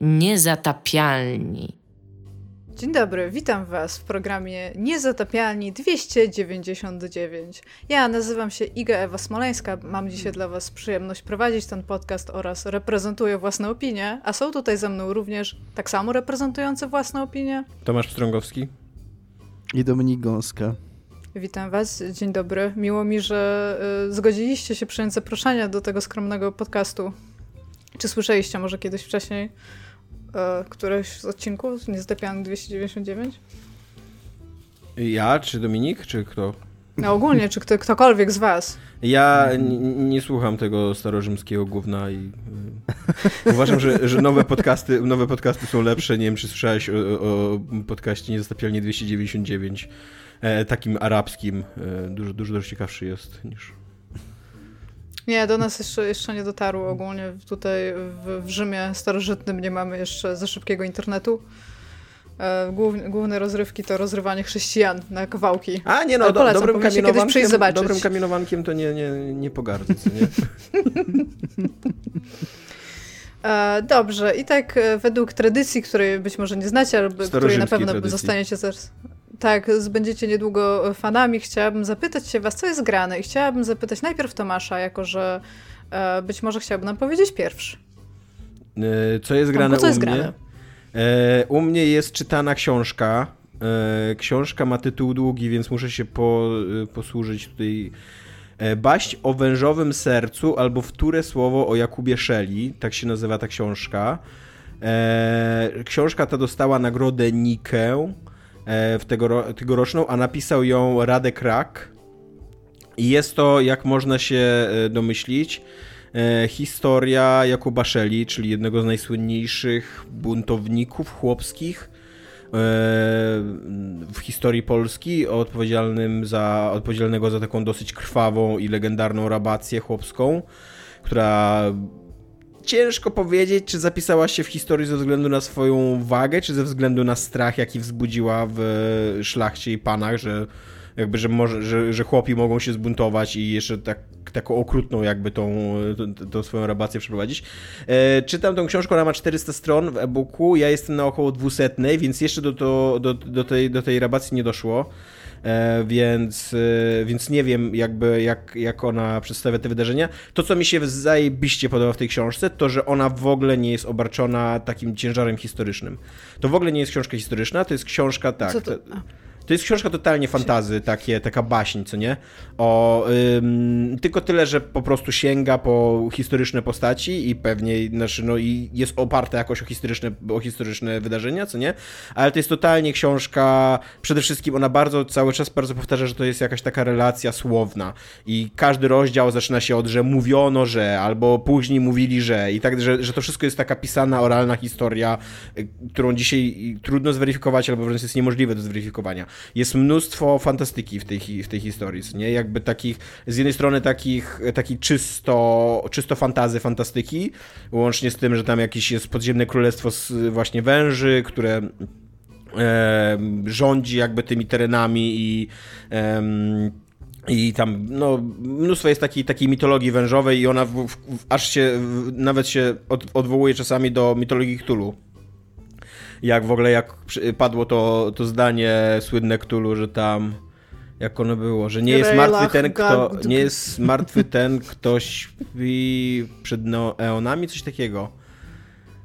Niezatapialni. Dzień dobry, witam Was w programie Niezatapialni 299. Ja nazywam się Iga Ewa Smoleńska, mam dzisiaj dla Was przyjemność prowadzić ten podcast oraz reprezentuję własne opinie, a są tutaj ze mną również tak samo reprezentujące własne opinie. Tomasz Pstrągowski. I Dominik Gąska. Witam Was, dzień dobry. Miło mi, że y, zgodziliście się przyjąć zaproszenie do tego skromnego podcastu. Czy słyszeliście może kiedyś wcześniej e, któreś z odcinków Niezatapialny 299? Ja, czy Dominik, czy kto? No ogólnie, czy kto, ktokolwiek z Was? Ja nie słucham tego starorzymskiego gówna i y, uważam, że, że nowe, podcasty, nowe podcasty są lepsze. Nie wiem, czy słyszałeś o, o podcaście Niezatapialnie 299, e, takim arabskim. E, dużo, dużo, dużo ciekawszy jest niż... Nie, do nas jeszcze, jeszcze nie dotarło ogólnie. Tutaj w, w Rzymie starożytnym nie mamy jeszcze za szybkiego internetu. E, główne, główne rozrywki to rozrywanie chrześcijan na kawałki. A nie no, Ale do, polecam, dobrym, zobaczyć. dobrym kamienowankiem to nie, nie, nie pogardzę, nie? E, dobrze, i tak e, według tradycji, której być może nie znacie, albo której na pewno tradycji. zostaniecie zaraz. Tak, będziecie niedługo fanami. Chciałabym zapytać się was, co jest grane i chciałabym zapytać najpierw Tomasza, jako że e, być może chciałby nam powiedzieć pierwszy. E, Co jest grane Tomku, co u jest mnie? grane? E, u mnie jest czytana książka. E, książka ma tytuł długi, więc muszę się po, e, posłużyć tutaj. E, Baść o wężowym sercu albo wtóre słowo o Jakubie Szeli. Tak się nazywa ta książka. E, książka ta dostała nagrodę Nikę e, w tegoro, tegoroczną, a napisał ją Radek Rak. I jest to, jak można się e, domyślić, e, historia Jakuba Szeli, czyli jednego z najsłynniejszych buntowników chłopskich e, w historii Polski, odpowiedzialnym za, odpowiedzialnego za taką dosyć krwawą i legendarną rabację chłopską, która ciężko powiedzieć, czy zapisała się w historii ze względu na swoją wagę, czy ze względu na strach, jaki wzbudziła w szlachcie i panach, że jakby, że, może, że, że chłopi mogą się zbuntować i jeszcze tak, taką okrutną jakby tą, tą, tą swoją rabację przeprowadzić. E, czytam tą książkę, ona ma 400 stron w e-booku, ja jestem na około 200, więc jeszcze do, to, do, do, tej, do tej rabacji nie doszło. E, więc, e, więc nie wiem jakby jak, jak ona przedstawia te wydarzenia. To, co mi się zajebiście podoba w tej książce, to, że ona w ogóle nie jest obarczona takim ciężarem historycznym. To w ogóle nie jest książka historyczna, to jest książka, tak, to? To, jest książka totalnie fantazy, takie, taka baśń, co nie? O, ym, tylko tyle, że po prostu sięga po historyczne postaci i pewnie, znaczy, no i jest oparta jakoś o historyczne, o historyczne wydarzenia, co nie? Ale to jest totalnie książka, przede wszystkim ona bardzo, cały czas bardzo powtarza, że to jest jakaś taka relacja słowna i każdy rozdział zaczyna się od, że mówiono, że, albo później mówili, że i tak, że, że to wszystko jest taka pisana, oralna historia, y, którą dzisiaj trudno zweryfikować, albo wręcz jest niemożliwe do zweryfikowania. Jest mnóstwo fantastyki w tej, w tej historii, nie? Jakby takich, z jednej strony takich, takich czysto, czysto fantazy, fantastyki, łącznie z tym, że tam jakieś jest podziemne królestwo z właśnie węży, które e, rządzi jakby tymi terenami i em, i tam, no, mnóstwo jest takiej, takiej mitologii wężowej i ona w, w, aż się, w, nawet się od, odwołuje czasami do mitologii Cthulhu. Jak w ogóle, jak padło to, to zdanie słynne Cthulhu, że tam, jak ono było, że nie jest martwy ten, kto, nie jest martwy ten, kto śpi przed no, eonami, coś takiego.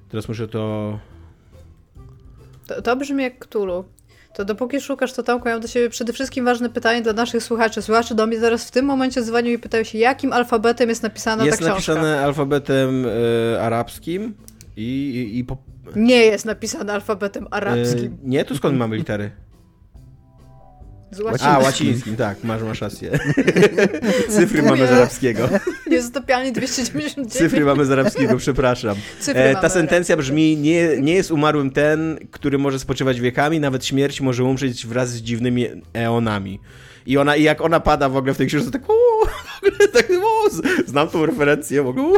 Teraz muszę to... To, to brzmi jak Cthulhu. To dopóki szukasz, to Tomku, ja mam do siebie przede wszystkim ważne pytanie dla naszych słuchaczy. Słuchacze do mnie teraz w tym momencie dzwonią i pytają się, jakim alfabetem jest napisana jest ta książka. napisane alfabetem e, arabskim i, i, i po, Nie jest napisana alfabetem arabskim. E, nie, to skąd mamy litery? Z A, łacińskim. łacińskim, tak, masz, masz rację. Cyfry mamy z arabskiego. Niezatopialnie 299. Cyfry mamy z arabskiego, przepraszam. E, ta sentencja brzmi, nie, nie jest umarłym ten, który może spoczywać wiekami, nawet śmierć może umrzeć wraz z dziwnymi eonami. I ona, i jak ona pada w ogóle w tej książce, tak uuu, tak uuu, z- znam tą referencję, uuu,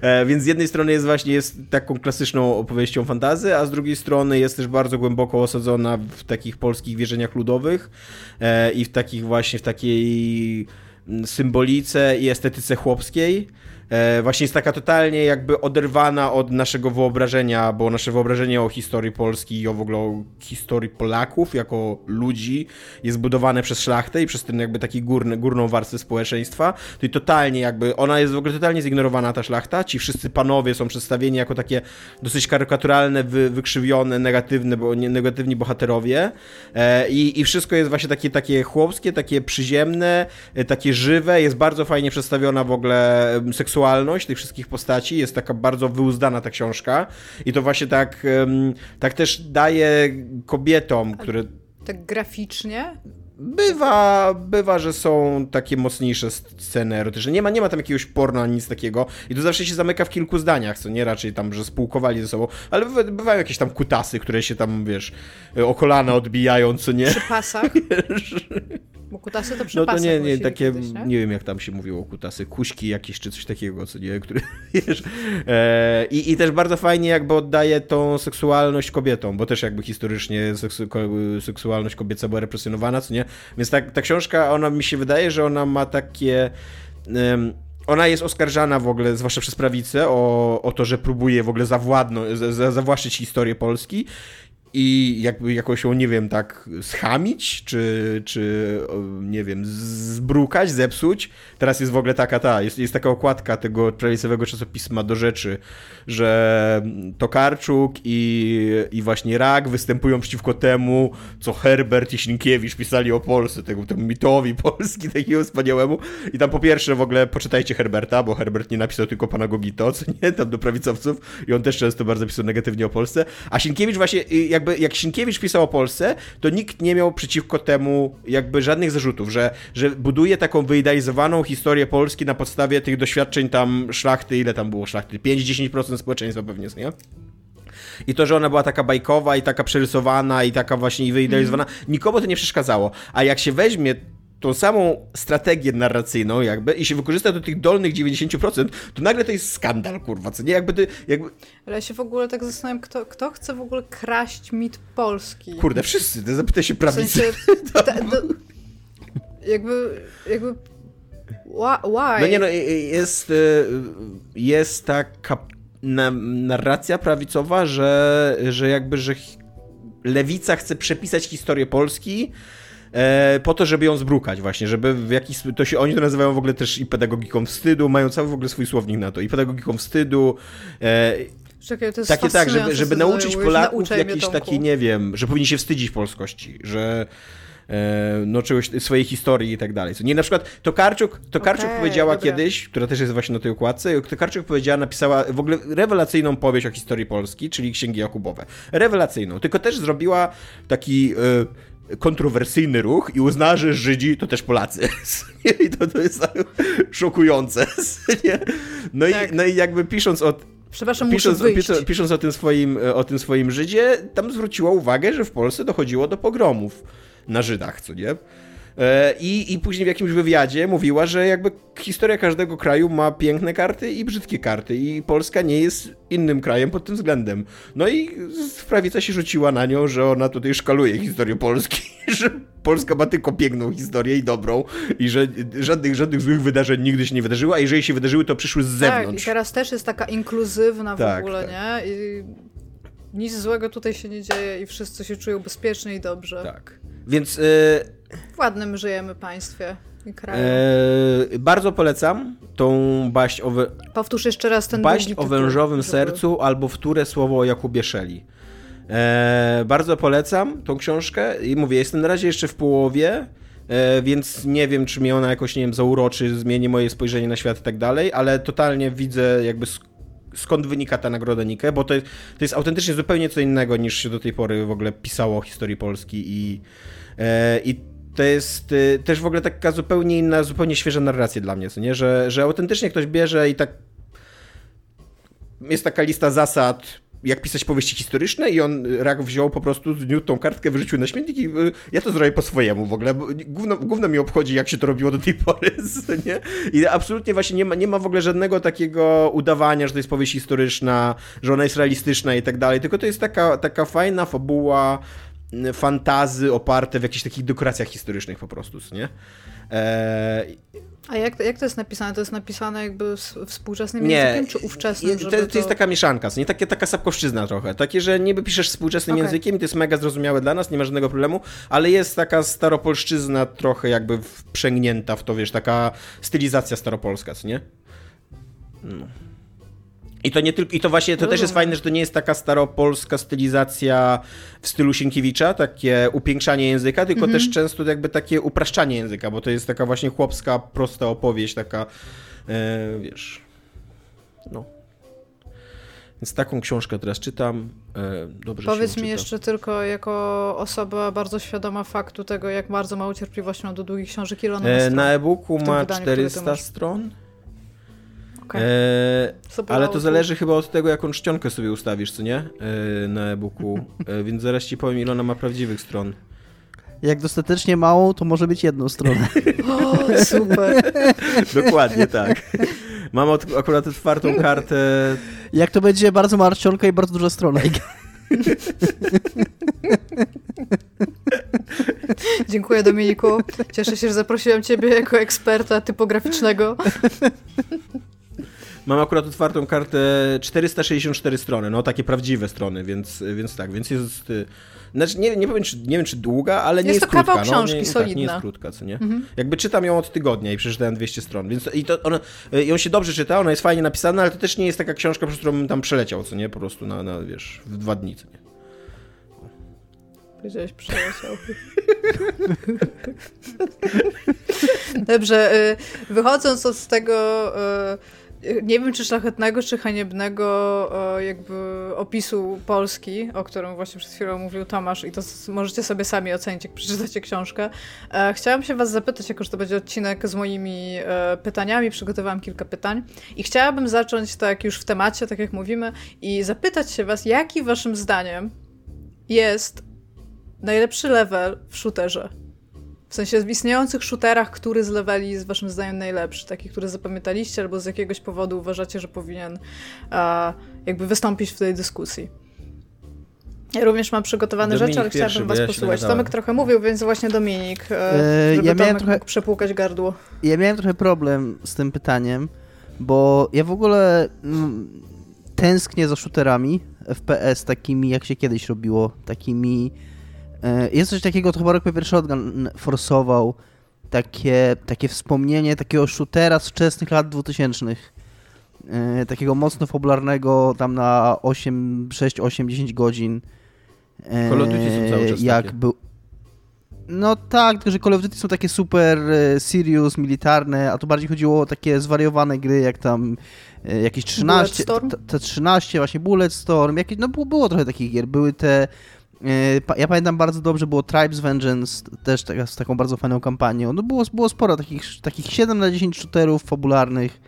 e, Więc z jednej strony jest właśnie jest taką klasyczną opowieścią fantazy, a z drugiej strony jest też bardzo głęboko osadzona w takich polskich wierzeniach ludowych e, i w takich właśnie, w takiej symbolice i estetyce chłopskiej. E, właśnie jest taka totalnie jakby oderwana od naszego wyobrażenia, bo nasze wyobrażenie o historii Polski i o w ogóle o historii Polaków jako ludzi jest budowane przez szlachtę i przez ten jakby taki górny, górną warstwę społeczeństwa. To i totalnie jakby, ona jest w ogóle totalnie zignorowana ta szlachta, ci wszyscy panowie są przedstawieni jako takie dosyć karykaturalne, wy, wykrzywione, negatywne, bo nie, negatywni bohaterowie. E, i, i wszystko jest właśnie takie, takie chłopskie, takie przyziemne, e, takie żywe, jest bardzo fajnie przedstawiona w ogóle seksualność tych wszystkich postaci, jest taka bardzo wyuzdana ta książka i to właśnie tak, tak też daje kobietom, które... Tak graficznie? Bywa, bywa, że są takie mocniejsze sceny erotyczne. Nie ma, nie ma tam jakiegoś porno ani nic takiego. I to zawsze się zamyka w kilku zdaniach, co nie raczej tam, że spółkowali ze sobą. Ale bywają jakieś tam kutasy, które się tam, wiesz, o kolana odbijają, co nie. Przy pasach. kutasy to przy No to nie, nie, takie, kiedyś, nie? nie? wiem jak tam się mówiło kutasy, kuśki jakieś czy coś takiego, co nie, który, wiesz, e, i, i też bardzo fajnie jakby oddaje tą seksualność kobietom, bo też jakby historycznie seksu, seksualność kobieca była represjonowana, co nie, więc ta, ta książka, ona mi się wydaje, że ona ma takie... Um, ona jest oskarżana w ogóle, zwłaszcza przez prawicę, o, o to, że próbuje w ogóle zawładnąć, zawłaszczyć historię Polski i jakby jakoś ją, nie wiem, tak schamić, czy, czy nie wiem, zbrukać, zepsuć. Teraz jest w ogóle taka ta, jest, jest taka okładka tego prawicowego czasopisma do rzeczy, że Tokarczuk i, i właśnie Rak występują przeciwko temu, co Herbert i Sienkiewicz pisali o Polsce, tego, temu mitowi Polski, takiego wspaniałemu. I tam po pierwsze w ogóle poczytajcie Herberta, bo Herbert nie napisał tylko pana Gogito, co nie, tam do prawicowców i on też często bardzo pisał negatywnie o Polsce. A Sienkiewicz właśnie, jak jakby jak Sienkiewicz pisał o Polsce, to nikt nie miał przeciwko temu jakby żadnych zarzutów, że, że buduje taką wyidealizowaną historię Polski na podstawie tych doświadczeń tam szlachty, ile tam było szlachty? 5-10% społeczeństwa pewnie, nie? I to, że ona była taka bajkowa i taka przerysowana i taka właśnie wyidealizowana, mm. nikomu to nie przeszkadzało. A jak się weźmie tą samą strategię narracyjną jakby i się wykorzysta do tych dolnych 90%, to nagle to jest skandal, kurwa, co nie? Jakby, ty, jakby... Ale ja się w ogóle tak zastanawiam, kto, kto chce w ogóle kraść mit Polski? Kurde, wszyscy, to zapytaj się prawicy. W sensie, ta, do, jakby, jakby why? No nie no, jest, y, jest taka narracja prawicowa, że, że jakby, że lewica chce przepisać historię Polski po to, żeby ją zbrukać właśnie, żeby w jakiś to się oni to nazywają w ogóle też i pedagogiką wstydu, mają cały w ogóle swój słownik na to i pedagogiką wstydu. E, Czekaj, to jest takie tak, żeby, żeby nauczyć Polaków jakiś taki, nie wiem, że powinni się wstydzić polskości, że e, no czegoś, swojej historii i tak dalej. Nie, na przykład Tokarczuk, Tokarczuk okay, powiedziała dobra. kiedyś, która też jest właśnie na tej okładce, Tokarczuk powiedziała, napisała w ogóle rewelacyjną powieść o historii Polski, czyli Księgi Jakubowe. Rewelacyjną, tylko też zrobiła taki... E, kontrowersyjny ruch i uzna, że Żydzi to też Polacy. I to, to jest szokujące. No, tak. i, no i jakby pisząc o, Przepraszam, pisząc, pisząc, pisząc o, tym swoim, o tym swoim Żydzie, tam zwróciła uwagę, że w Polsce dochodziło do pogromów na Żydach, co nie? E, I, I później w jakimś wywiadzie mówiła, że jakby historia każdego kraju ma piękne karty i brzydkie karty i Polska nie jest innym krajem pod tym względem. No i prawica się rzuciła na nią, że ona tutaj szkaluje historię Polski, że Polska ma tylko piękną historię i dobrą i że żadnych, żadnych złych wydarzeń nigdy się nie wydarzyło, a jeżeli się wydarzyły, to przyszły z zewnątrz. Tak, i teraz też jest taka inkluzywna w tak, ogóle, tak. nie? I nic złego tutaj się nie dzieje i wszyscy się czują bezpiecznie i dobrze. Tak. Więc... Yy w ładnym żyjemy państwie i kraju. E, bardzo polecam tą baść o... We... Powtórz jeszcze raz ten Baść o wężowym żeby... sercu albo wtóre słowo o Jakubie Szeli. E, bardzo polecam tą książkę i mówię, jestem na razie jeszcze w połowie, e, więc nie wiem, czy mnie ona jakoś, nie wiem, zauroczy, zmieni moje spojrzenie na świat i tak dalej, ale totalnie widzę jakby skąd wynika ta nagroda Nike, bo to, to jest autentycznie zupełnie co innego niż się do tej pory w ogóle pisało o historii Polski i, e, i to jest y, też w ogóle taka zupełnie inna, zupełnie świeża narracja dla mnie, co nie? Że, że autentycznie ktoś bierze i tak jest taka lista zasad, jak pisać powieści historyczne i on, Rak wziął po prostu, zniósł tą kartkę, wyrzucił na śmietnik i y, ja to zrobię po swojemu w ogóle, bo gówno, gówno mi obchodzi, jak się to robiło do tej pory, nie? I absolutnie właśnie nie ma, nie ma w ogóle żadnego takiego udawania, że to jest powieść historyczna, że ona jest realistyczna i tak dalej, tylko to jest taka, taka fajna fabuła, fantazy oparte w jakichś takich dekoracjach historycznych po prostu, nie? E, a jak, jak to jest napisane? To jest napisane jakby współczesnym nie, językiem, czy ówczesnym? To, to, to jest taka mieszanka, nie takie, taka sapkowszczyzna trochę. Takie, że niby piszesz współczesnym okay. językiem i to jest mega zrozumiałe dla nas, nie ma żadnego problemu, ale jest taka staropolszczyzna trochę jakby wprzęgnięta w to, wiesz, taka stylizacja staropolska, co nie? No. I to nie tylko, i to właśnie, to też jest fajne, że to nie jest taka staropolska stylizacja w stylu Sienkiewicza, takie upiększanie języka, tylko mhm. też często jakby takie upraszczanie języka, bo to jest taka właśnie chłopska, prosta opowieść, taka, e, wiesz, no. Więc taką książkę teraz czytam. E, dobrze Powiedz mi jeszcze tylko, jako osoba bardzo świadoma faktu tego, jak bardzo mało cierpliwości mam do długich książek, ile Na e-booku ma wydaniu, 400 stron. Okay. E, ale to zależy chyba od tego, jaką czcionkę sobie ustawisz, co nie? E, na e-booku. E, więc zaraz ci powiem, ile ona ma prawdziwych stron. Jak dostatecznie mało, to może być jedną stronę. O, super. Dokładnie tak. Mam od, akurat otwartą kartę. Jak to będzie bardzo mała czcionka i bardzo duża strona. Dziękuję Dominiku. Cieszę się, że zaprosiłem Ciebie jako eksperta typograficznego. Mam akurat otwartą kartę 464 strony, no takie prawdziwe strony, więc, więc tak, więc jest... Y, znaczy nie, nie, powiem, czy, nie wiem, czy długa, ale nie jest, jest krótka. Kawał książki, no, nie, solidna. Tak, nie jest krótka, co nie? Mhm. Jakby czytam ją od tygodnia i przeczytałem 200 stron, więc i to ona, y, ją się dobrze czyta, ona jest fajnie napisana, ale to też nie jest taka książka, przez którą bym tam przeleciał, co nie? Po prostu na, na wiesz, w dwa dni, co nie? Powiedziałeś przeleciał. Dobrze, y, wychodząc od tego nie wiem, czy szlachetnego, czy haniebnego jakby opisu Polski, o którym właśnie przed chwilą mówił Tomasz i to możecie sobie sami ocenić, jak przeczytacie książkę. E, chciałam się was zapytać, jako że to będzie odcinek z moimi e, pytaniami, przygotowałam kilka pytań i chciałabym zacząć tak już w temacie, tak jak mówimy i zapytać się was, jaki waszym zdaniem jest najlepszy level w shooterze? W sensie w istniejących shooterach, który z leveli jest waszym zdaniem najlepszy? Taki, który zapamiętaliście albo z jakiegoś powodu uważacie, że powinien a, jakby wystąpić w tej dyskusji? Ja również mam przygotowane Dominik rzeczy, ale pierwszy, chciałabym was ja posłuchać. Tomek trochę mówił, więc właśnie Dominik, e, żeby ja Tomek trochę, mógł przepłukać gardło. Ja miałem trochę problem z tym pytaniem, bo ja w ogóle mm, tęsknię za shooterami FPS takimi, jak się kiedyś robiło, takimi E, jest coś takiego, to chyba Rock Paper Shotgun forsował, takie, takie wspomnienie takiego shootera z wczesnych lat 2000 e, takiego mocno fabularnego tam na 8, 6, 8, 10 godzin. E, Call of Duty są cały czas jak takie. był No tak, tylko że Call of Duty są takie super serious, militarne, a tu bardziej chodziło o takie zwariowane gry, jak tam jakieś 13, te 13, właśnie Bulletstorm, jakieś, no było, było trochę takich gier, były te E, ja pamiętam bardzo dobrze, było Tribes Vengeance, też taka, z taką bardzo fajną kampanią. No było, było sporo takich, takich 7 na 10 shooterów fabularnych.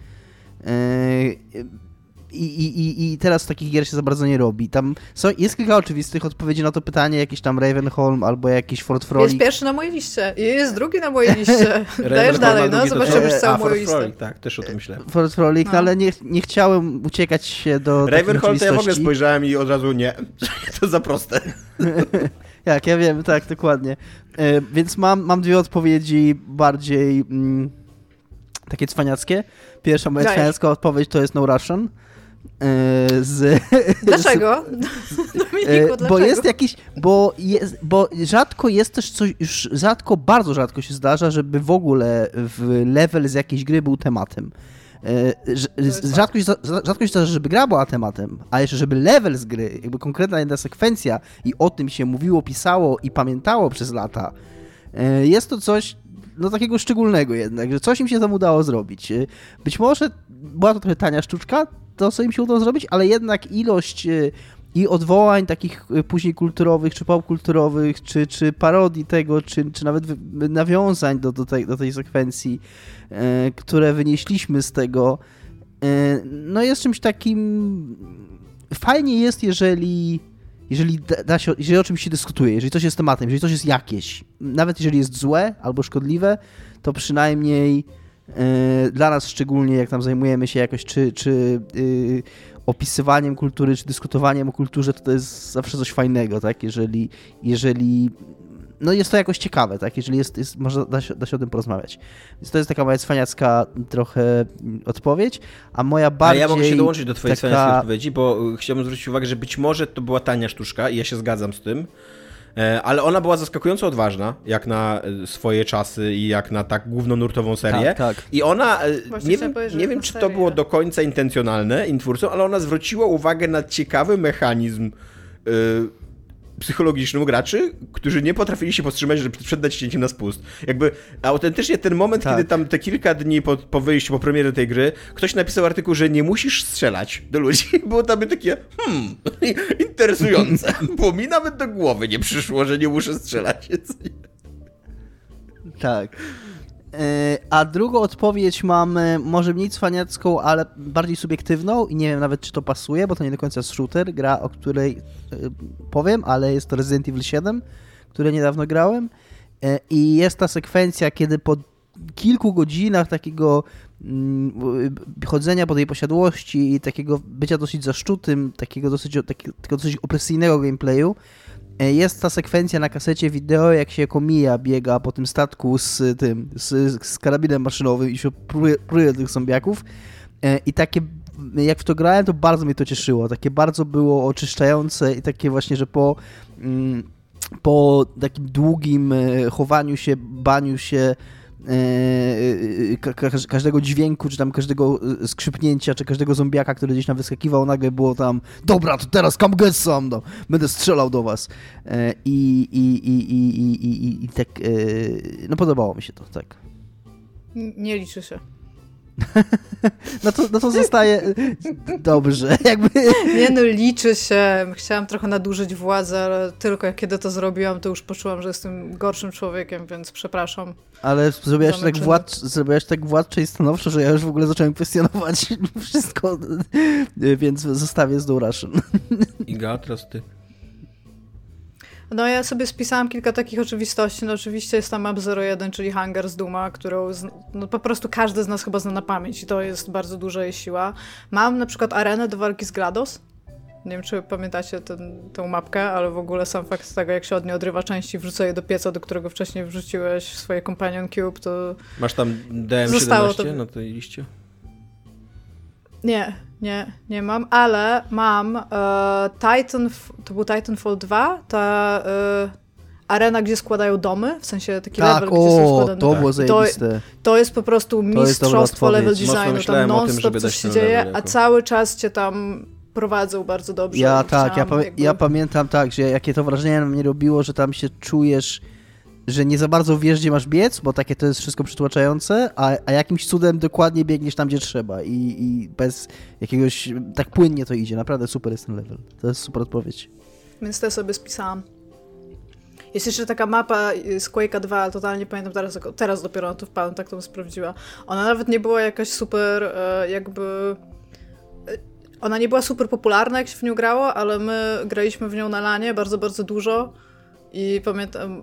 I, i, I teraz takich gier się za bardzo nie robi. Tam są, jest kilka oczywistych odpowiedzi na to pytanie, jakiś tam Ravenholm albo jakiś Fort Frolic. Jest pierwszy na mojej liście i jest drugi na mojej liście. Dajesz dalej, no zobaczymy już całą moją listę. Frolic, tak, też o tym myślę. Fort Frolic, no. no. ale nie, nie chciałem uciekać się do Ravenholm to ja w ogóle spojrzałem i od razu nie, to za proste. Jak, ja wiem, tak, dokładnie. E, więc mam, mam dwie odpowiedzi bardziej mm, takie cwaniackie. Pierwsza moja Dajesz. cwaniacka odpowiedź to jest No Russian. E, z, dlaczego? Z, Dominiku, e, dlaczego? Bo jest jakiś, bo, jest, bo rzadko jest też coś, już rzadko, bardzo rzadko się zdarza, żeby w ogóle w level z jakiejś gry był tematem. E, rzadko się, rzadko się zdarza, żeby gra była tematem, a jeszcze żeby level z gry, jakby konkretna jedna sekwencja i o tym się mówiło, pisało i pamiętało przez lata, jest to coś no takiego szczególnego jednak, że coś im się tam udało zrobić. Być może była to trochę tania sztuczka, to, co im się udało zrobić, ale jednak ilość e, i odwołań takich e, później kulturowych, czy popkulturowych, czy, czy parodii tego, czy, czy nawet nawiązań do, do, tej, do tej sekwencji, e, które wynieśliśmy z tego, no jest czymś takim... Fajnie jest, jeżeli jeżeli, da się, jeżeli o czymś się dyskutuje, jeżeli coś jest tematem, jeżeli coś jest jakieś, nawet jeżeli jest złe albo szkodliwe, to przynajmniej dla nas szczególnie, jak tam zajmujemy się jakoś, czy, czy yy, opisywaniem kultury, czy dyskutowaniem o kulturze, to to jest zawsze coś fajnego, tak? Jeżeli, jeżeli no jest to jakoś ciekawe, tak? Jeżeli jest, jest można da się, da się o tym porozmawiać. Więc to jest taka moja cwaniacka trochę odpowiedź, a moja bardziej... A ja mogę się dołączyć do twojej taka... cwaniackiej odpowiedzi, bo chciałbym zwrócić uwagę, że być może to była tania sztuczka i ja się zgadzam z tym, e, ale ona była zaskakująco odważna, jak na e, swoje czasy i jak na tak głównonurtową serię. Tak, tak. I ona, e, Właśnie nie wiem, nie wiem czy to było do końca intencjonalne twórcą, ale ona zwróciła uwagę na ciekawy mechanizm psychologicznym graczy, którzy nie potrafili się powstrzymać, żeby przed naciśnięciem na spust. Jakby autentycznie ten moment, tak. kiedy tam te kilka dni po, po wyjściu, po premierze tej gry, ktoś napisał artykuł, że nie musisz strzelać do ludzi. Było tam takie, hmm, interesujące, bo mi nawet do głowy nie przyszło, że nie muszę strzelać. Tak. E, a drugą odpowiedź mam może mniej cwaniacką, ale bardziej subiektywną i nie wiem nawet, czy to pasuje, bo to nie do końca jest shooter, gra, o której e, powiem, ale jest to Resident Evil 7, które niedawno grałem. E, i jest ta sekwencja, kiedy po kilku godzinach takiego mm, chodzenia po tej posiadłości i takiego bycia dosyć zaszczutym, takiego dosyć, takiego dosyć opresyjnego gameplayu, jest ta sekwencja na kasecie wideo, jak się komija biega po tym statku z tym, z, z karabinem maszynowym i się pruje, pruje tych zombiaków. E, I takie, jak w to grałem, to bardzo mnie to cieszyło. Takie bardzo było oczyszczające i takie właśnie, że po, mm, po takim długim e, chowaniu się, baniu się, E, każdego dźwięku, czy tam każdego e, skrzypnięcia, czy każdego zombiaka, który gdzieś tam wyskakiwał, nagle było tam dobra, to teraz come get some, no, będę strzelał do was. E, I, i, i, i, i, i, i tak, no podobało mi się to, tak. Nie liczy się. No to, no to zostaje dobrze, jakby... Nie no, liczy się. Chciałam trochę nadużyć władzy, ale tylko jak kiedy to zrobiłam, to już poczułam, że jestem gorszym człowiekiem, więc przepraszam. Ale zrobiłaś tak, władcz, zrobiłaś tak władcze i stanowczo, że ja już w ogóle zacząłem kwestionować wszystko, więc zostawię z Duraszyn. Iga, teraz ty. No ja sobie spisałam kilka takich oczywistości. No oczywiście jest tam map 01, czyli Hangar z Duma, którą no, po prostu każdy z nas chyba zna na pamięć i to jest bardzo duża jej siła. Mam na przykład arenę do walki z GLaDOS. Nie wiem, czy pamiętacie ten, tę mapkę, ale w ogóle sam fakt tego, jak się od niej odrywa części, wrzuca je do pieca, do którego wcześniej wrzuciłeś swoje Companion Cube, to... Masz tam DM17 to... na tej liście? Nie, nie, nie mam, ale mam e, Titan, to był Titanfall 2, ta e, arena, gdzie składają domy, w sensie taki tak, level, o, gdzie są składane to było zajebiste. To, to jest po prostu mistrzostwo level designu, tam non-stop coś się dzieje, a cały czas cię tam prowadzą bardzo dobrze. Ja tak, ja, jakby... ja, pamiętam tak, że jakie to wrażenie na mnie robiło, że tam się czujesz że nie za bardzo wiesz, gdzie masz biec, bo takie to jest wszystko przytłaczające, a, a jakimś cudem dokładnie biegniesz tam, gdzie trzeba i, i bez jakiegoś... tak płynnie to idzie. Naprawdę super jest ten level. To jest super odpowiedź. Więc to sobie spisałam. Jest jeszcze taka mapa z Quake'a 2, totalnie pamiętam teraz, teraz dopiero na to wpadłem, tak to sprawdziła. Ona nawet nie była jakaś super e, jakby... E, ona nie była super popularna, jak się w nią grało, ale my graliśmy w nią na lanie bardzo, bardzo dużo i pamiętam,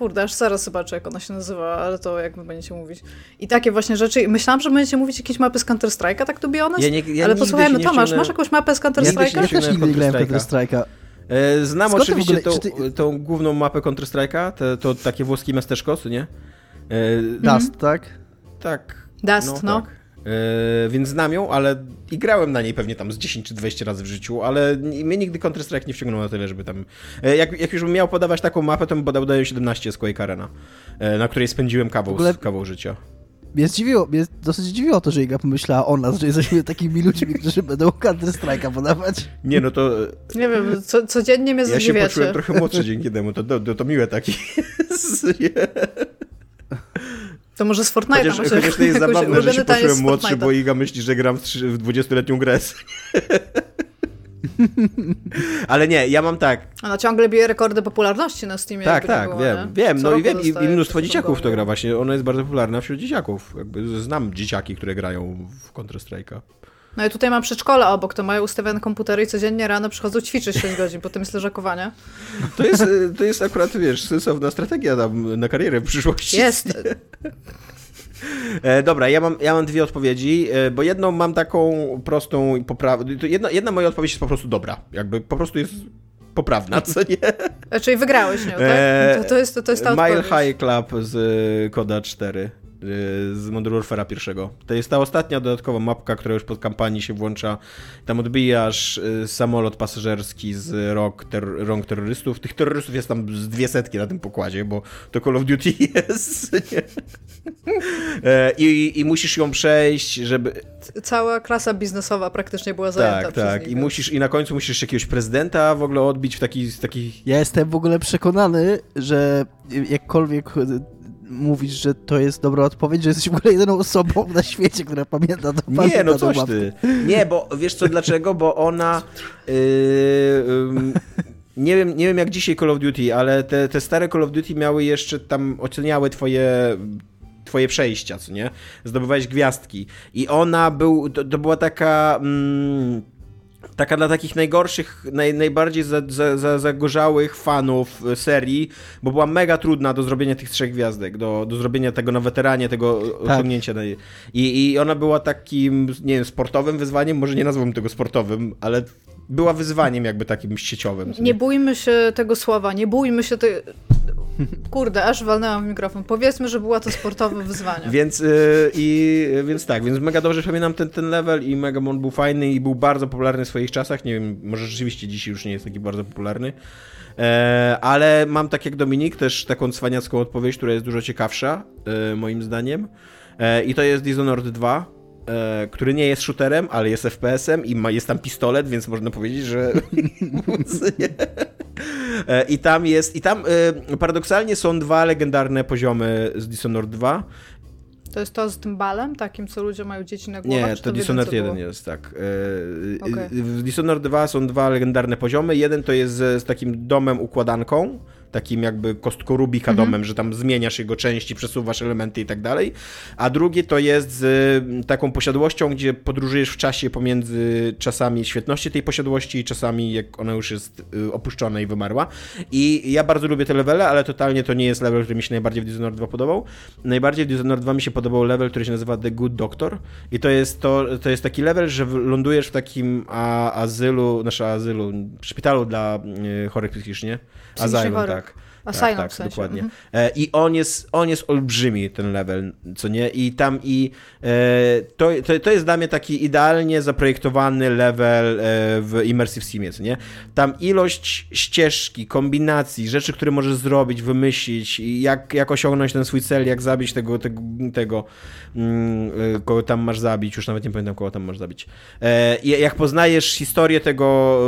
Kurde, aż zaraz zobaczę, jak ona się nazywa, ale to jakby będziecie mówić. I takie właśnie rzeczy. Myślałam, że będziecie mówić jakieś mapy z Counter-Strike'a, tak to be honest? Ja nie, ja ale posłuchajmy, Tomasz, masz jakąś mapę z Counter-Strike'a? Ja, też nigdy nie grałem Counter-Strike'a. E, znam Skąd oczywiście ogóle, tą, ty... tą, główną mapę Counter-Strike'a, to, to, takie włoskie miasteczko, co nie? E, Dust, tak? Tak. Dust, no. no. Tak. Yy, więc znam ją, ale i grałem na niej pewnie tam z 10 czy 20 razy w życiu, ale mnie nigdy Counter-Strike nie wciągnął na tyle, żeby tam... Yy, jak, jak już bym miał podawać taką mapę, to bym podał daję 17 z Quake Arena, yy, na której spędziłem kawał, ogóle... kawał życia. Mnie zdziwiło, mnie dosyć dziwiło to, że Iga pomyślała o nas, że jesteśmy takimi ludźmi, którzy będą Counter-Strike'a podawać. Nie, no to... Nie wiem, co, codziennie mnie zadziwiacie. Ja się poczułem trochę młodszy dzięki temu, to, to, to miłe taki To może z Fortnite'a. Chociaż, może chociaż to jest zabawne, że się poczułem młodszy, bo Iga myśli, że gram w, w 20-letnią grę. Ale nie, ja mam tak. Ona ciągle bije rekordy popularności na Steamie. Tak, tak, było, wiem, nie? wiem. no i wiem, i, i mnóstwo dzieciaków to gra właśnie. Ona jest bardzo popularna wśród dzieciaków. Jakby znam dzieciaki, które grają w Counter-Strike'a. No i tutaj mam przedszkole obok, to mają ustawione komputery i codziennie rano przychodzą ćwiczyć 6 godzin, potem jest leżakowanie. To jest, to jest akurat, wiesz, sensowna strategia na karierę w przyszłości. Jest. E, dobra, ja mam, ja mam dwie odpowiedzi, e, bo jedną mam taką prostą i poprawną. Jedna, jedna moja odpowiedź jest po prostu dobra. Jakby po prostu jest poprawna, co nie? E, czyli wygrałeś nią, tak? E, to, to, jest, to, to jest ta Mile odpowiedź. High Club z Koda 4. Y, z Modern Warfare'a pierwszego. To jest ta ostatnia dodatkowa mapka, która już pod kampanii się włącza. Tam odbijasz y, samolot pasażerski z rąk, ter rąk terrorystów. Tych terrorystów jest tam z dwie setki na tym pokładzie, bo to Call of Duty jest. E, I, I musisz ją przejść, żeby... Cała klasa biznesowa praktycznie była zajęta Tak, tak. I, musisz, I na końcu musisz jakiegoś prezydenta w ogóle odbić w taki... taki... Ja jestem w ogóle przekonany, że jakkolwiek mówisz, że to jest dobra odpowiedź, że jesteś w ogóle jedyną osobą na świecie, która pamięta to. Nie, no coś ty. Nie, bo wiesz co, dlaczego? Bo ona... Yy, yy, nie wiem, nie wiem jak dzisiaj Call of Duty, ale te, te stare Call of Duty miały jeszcze tam, oceniały twoje twoje przejścia, co nie? Zdobywałeś gwiazdki. I ona był, to, to była taka... Mm, taka dla takich najgorszych, naj, najbardziej za, za, za, zagorzałych fanów e, serii, bo była mega trudna do zrobienia tych trzech gwiazdek, do, do zrobienia tego na weteranie, tego tak. osiągnięcia. I, I ona była takim, nie wiem, sportowym wyzwaniem, może nie nazwałbym tego sportowym, ale była wyzwaniem jakby takim sieciowym. Nie bójmy się tego słowa, nie bójmy się tej... Kurde, aż walnęłam w mikrofon. Powiedzmy, że była to sportowe wyzwanie. więc, yy, i, więc tak, więc mega dobrze pamiętam ten, ten level i mega on był fajny i był bardzo popularny w swoich czasach. Nie wiem, może rzeczywiście dzisiaj już nie jest taki bardzo popularny. E, ale mam tak jak Dominik też taką cwaniacką odpowiedź, która jest dużo ciekawsza, e, moim zdaniem. E, I to jest Dishonored 2 e, który nie jest shooterem, ale jest FPS-em i ma, jest tam pistolet, więc można powiedzieć, że E, I tam jest, i tam e, paradoksalnie są dwa legendarne poziomy z Dishonored 2. To jest to z tym balem, takim, co ludzie mają dzieci na głowach? Nie, to, to Dishonored 1 jest, tak. E, okay. W Dishonored 2 są dwa legendarne poziomy. Jeden to jest z, z takim domem układanką, takim jakby kostko Rubika mhm. domem, że tam zmieniasz jego części, przesuwasz elementy i tak dalej. A drugie to jest z taką posiadłością, gdzie podróżujesz w czasie pomiędzy czasami świetności tej posiadłości i czasami jak ona już jest y, opuszczona i wymarła. I ja bardzo lubię te levele, ale totalnie to nie jest level, który mi się najbardziej w Dishonored 2 podobał. Najbardziej w Dishonored 2 mi się podobał level, który się nazywa The Good Doctor i to jest to, to jest taki level, że lądujesz w takim a, azylu, naszym azylu, szpitalu dla y, chorych psychicznie. Asylum, tak. Asylum tak, w sensie. dokładnie. Mhm. E, I on jest, on jest olbrzymi, ten level, co nie? I tam i e, to, to, to jest dla mnie taki idealnie zaprojektowany level e, w Immersive Simie, co nie? Tam ilość ścieżki, kombinacji, rzeczy, które możesz zrobić, wymyślić, jak, jak osiągnąć ten swój cel, jak zabić tego, tego, tego mm, kogo tam masz zabić, już nawet nie pamiętam, kogo tam masz zabić. Jak poznajesz historię tego,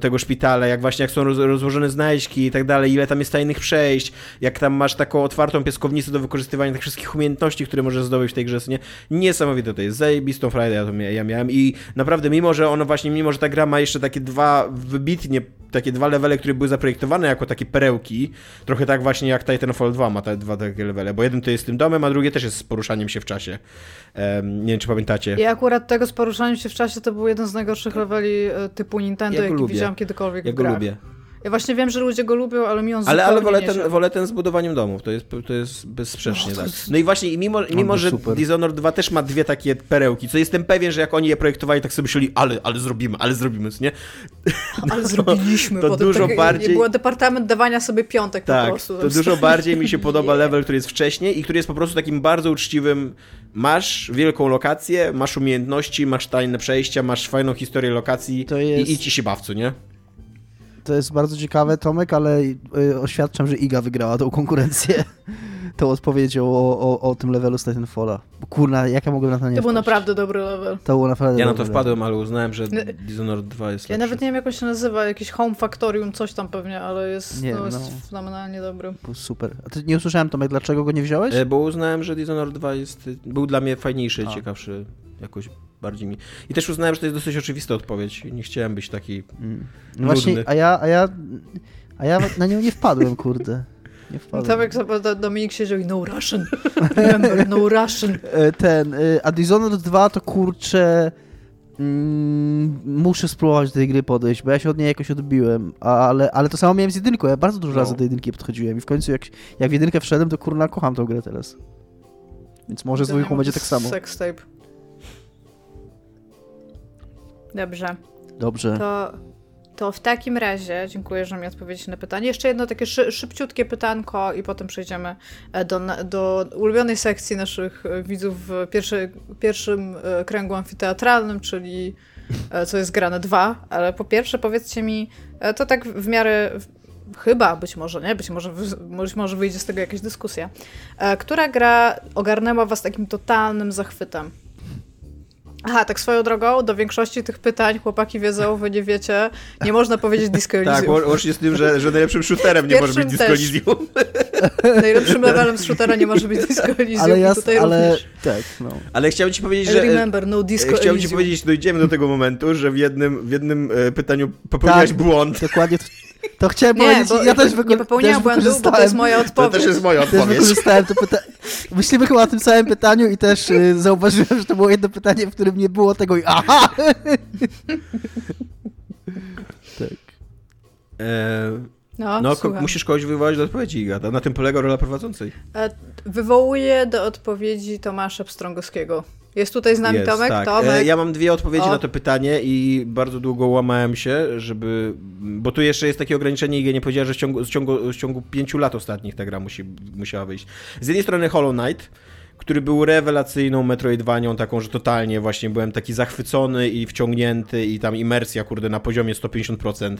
tego szpitala, jak właśnie jak są rozłożone znajdźki i tak dalej, ile tam jest tajnych przejść, jak tam masz taką otwartą pieskownicę do wykorzystywania tych wszystkich umiejętności, które możesz zdobyć w tej grze, nie? Niesamowite to jest, zajebistą Friday ja, to ja miałem i naprawdę, mimo że ono właśnie, mimo że ta gra ma jeszcze takie dwa wybitnie, takie dwa levele, które były zaprojektowane jako takie perełki, trochę tak właśnie jak Titanfall 2 ma te dwa takie levele, bo jeden to jest z tym domem, a drugie też jest z poruszaniem się w czasie. Um, nie wiem, czy pamiętacie. Ja akurat tego z poruszaniem się w czasie to był jeden z najgorszych leveli e, typu Nintendo, ja jaki lubię. widziałam kiedykolwiek Ja go lubię. Ja właśnie wiem, że ludzie go lubią, ale mi on Ale, ale wolę, ten, wolę ten z budowaniem domów, to jest, to jest bezsprzecznie no, tak. No i właśnie, mimo, mimo że super. Dishonored 2 też ma dwie takie perełki, co jestem pewien, że jak oni je projektowali, tak sobie myśleli, ale, ale zrobimy, ale zrobimy, nie? Ale zrobiliśmy, to dużo tak, bardziej... Było departament dawania sobie piątek tak, po prostu. to dużo bardziej mi się podoba level, który jest wcześniej i który jest po prostu takim bardzo uczciwym masz wielką lokację, masz umiejętności, masz tajne przejścia, masz fajną historię lokacji jest... i idź się bawcu, nie? To jest bardzo ciekawe, Tomek, ale y, oświadczam, że Iga wygrała tą konkurencję tą odpowiedzią o, o, o tym levelu z Titanfalla. Bo kurna, jak ja mogłem na to nie To był naprawdę dobry level. To był naprawdę Ja na to wpadłem, ale uznałem, że no, Dishonored 2 jest Ja lepszy. nawet nie wiem, jak on się nazywa, jakiś Home Factorium, coś tam pewnie, ale jest, nie, no, jest no. fenomenalnie dobry. Był super. A ty nie usłyszałem, Tomek, dlaczego go nie wziąłeś? E, bo uznałem, że Dishonored 2 jest, był dla mnie fajniejszy, A. ciekawszy jakoś bardziej mi. I też uznałem, że to jest dosyć oczywista odpowiedź. Nie chciałem być taki. Mm. No właśnie, a ja, a ja. A ja na nią nie wpadłem, kurde. Nie wpadłem. Tam jak sobie Dominik siedział i no Russian. Remember, no Russian. E, ten, a Dishonored 2 to kurczę. Mm, muszę spróbować do tej gry podejść, bo ja się od niej jakoś odbiłem, ale, ale to samo miałem z jedynką, ja bardzo dużo no. razy do jedynki podchodziłem i w końcu jak, jak w jedynkę wszedłem, to kurna kocham tą grę teraz. Więc może z dwójką będzie tak samo. Sex tape. Dobrze. Dobrze. To To w takim razie dziękuję, że mi odpowiedzieć na pytanie. Jeszcze jedno takie szy szybciutkie pytanko i potem przejdziemy e, do, do ulubionej sekcji naszych e, widzów w pierwszy, pierwszym e, kręgu amfiteatralnym, czyli co jest grane dwa. Ale po pierwsze powiedzcie mi, to tak w miarę chyba, być może nie, być może, być może wyjdzie z tego jakaś dyskusja. Która gra ogarnęła was takim totalnym zachwytem? Aha, tak swoją drogą, do większości tych pytań chłopaki wiedzą, wy nie wiecie, nie można powiedzieć Disco Elysium. Tak, łącznie z tym, że, że najlepszym shooterem nie może być Disco Elysium. Najlepszym levelem z shootera nie może być Disco Elysium ale ja, tutaj ale, również. Tak, no. Ale chciałem ci powiedzieć, że... Remember, no Disco Chciałem ci powiedzieć, dojdziemy do tego momentu, że w jednym, w jednym e, pytaniu popełniłeś tak, błąd. dokładnie to chciałem nie, powiedzieć, ja też, nie popełniłam błędu, bo to jest moja odpowiedź. To też jest moja odpowiedź. Też wykorzystałem to pyta... Myślimy chyba o tym samym pytaniu i też y, zauważyłem, że to było jedno pytanie, w którym nie było tego i aha! tak. E... No, no musisz kogoś wywołać do odpowiedzi, Igata. Na tym polega rola prowadzącej. E, wywołuję do odpowiedzi Tomasza Pstrągowskiego. Jest tutaj z nami Jest, Tomek? Tak. Tomek. E, ja mam dwie odpowiedzi o. na to pytanie i bardzo długo łamałem się, żeby... Bo tu jeszcze jest takie ograniczenie i nie powiedziała, że w ciągu, w ciągu, w ciągu pięciu lat ostatnich ta gra musi, musiała wyjść. Z jednej strony Hollow Knight, który był rewelacyjną Metroidvanią, taką, że totalnie właśnie byłem taki zachwycony i wciągnięty i tam imersja, kurde, na poziomie 150%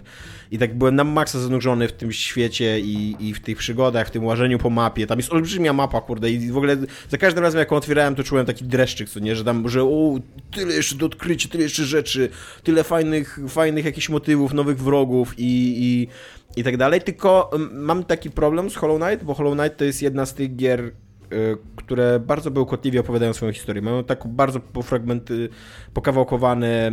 i tak byłem na maksa zanurzony w tym świecie i, i w tych przygodach, w tym łażeniu po mapie, tam jest olbrzymia mapa, kurde, i w ogóle za każdym razem, jak ją otwierałem, to czułem taki dreszczyk, co nie, że tam, że o, tyle jeszcze do odkrycia, tyle jeszcze rzeczy, tyle fajnych, fajnych jakichś motywów, nowych wrogów i, i i tak dalej, tylko mam taki problem z Hollow Knight, bo Hollow Knight to jest jedna z tych gier, które bardzo bełkotliwie opowiadają swoją historię. Mają tak bardzo pofragmenty, pokawałkowane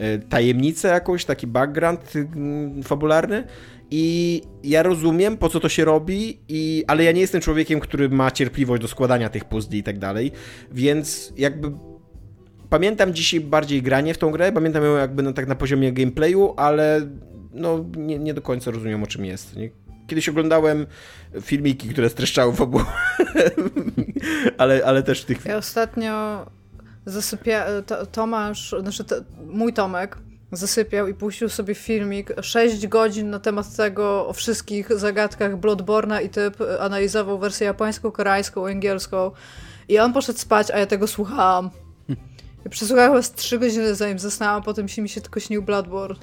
y, tajemnicę jakąś, taki background y, fabularny i ja rozumiem, po co to się robi, i, ale ja nie jestem człowiekiem, który ma cierpliwość do składania tych puzli i tak dalej, więc jakby pamiętam dzisiaj bardziej granie w tą grę, pamiętam ją jakby no, tak na poziomie gameplayu, ale no nie, nie do końca rozumiem o czym jest. Nie? Kiedyś oglądałem filmiki, które streszczały fabułę, ale, ale też tych... Ja ostatnio zasypia... To, Tomasz, znaczy to, mój Tomek zasypiał i puścił sobie filmik 6 godzin na temat tego o wszystkich zagadkach Bloodborna i typ analizował wersję japońską, koreańską, angielską i on poszedł spać, a ja tego słuchałam. I przesłuchałem z 3 godziny zanim zasnęłam, potem się mi się tylko śnił Bloodborne.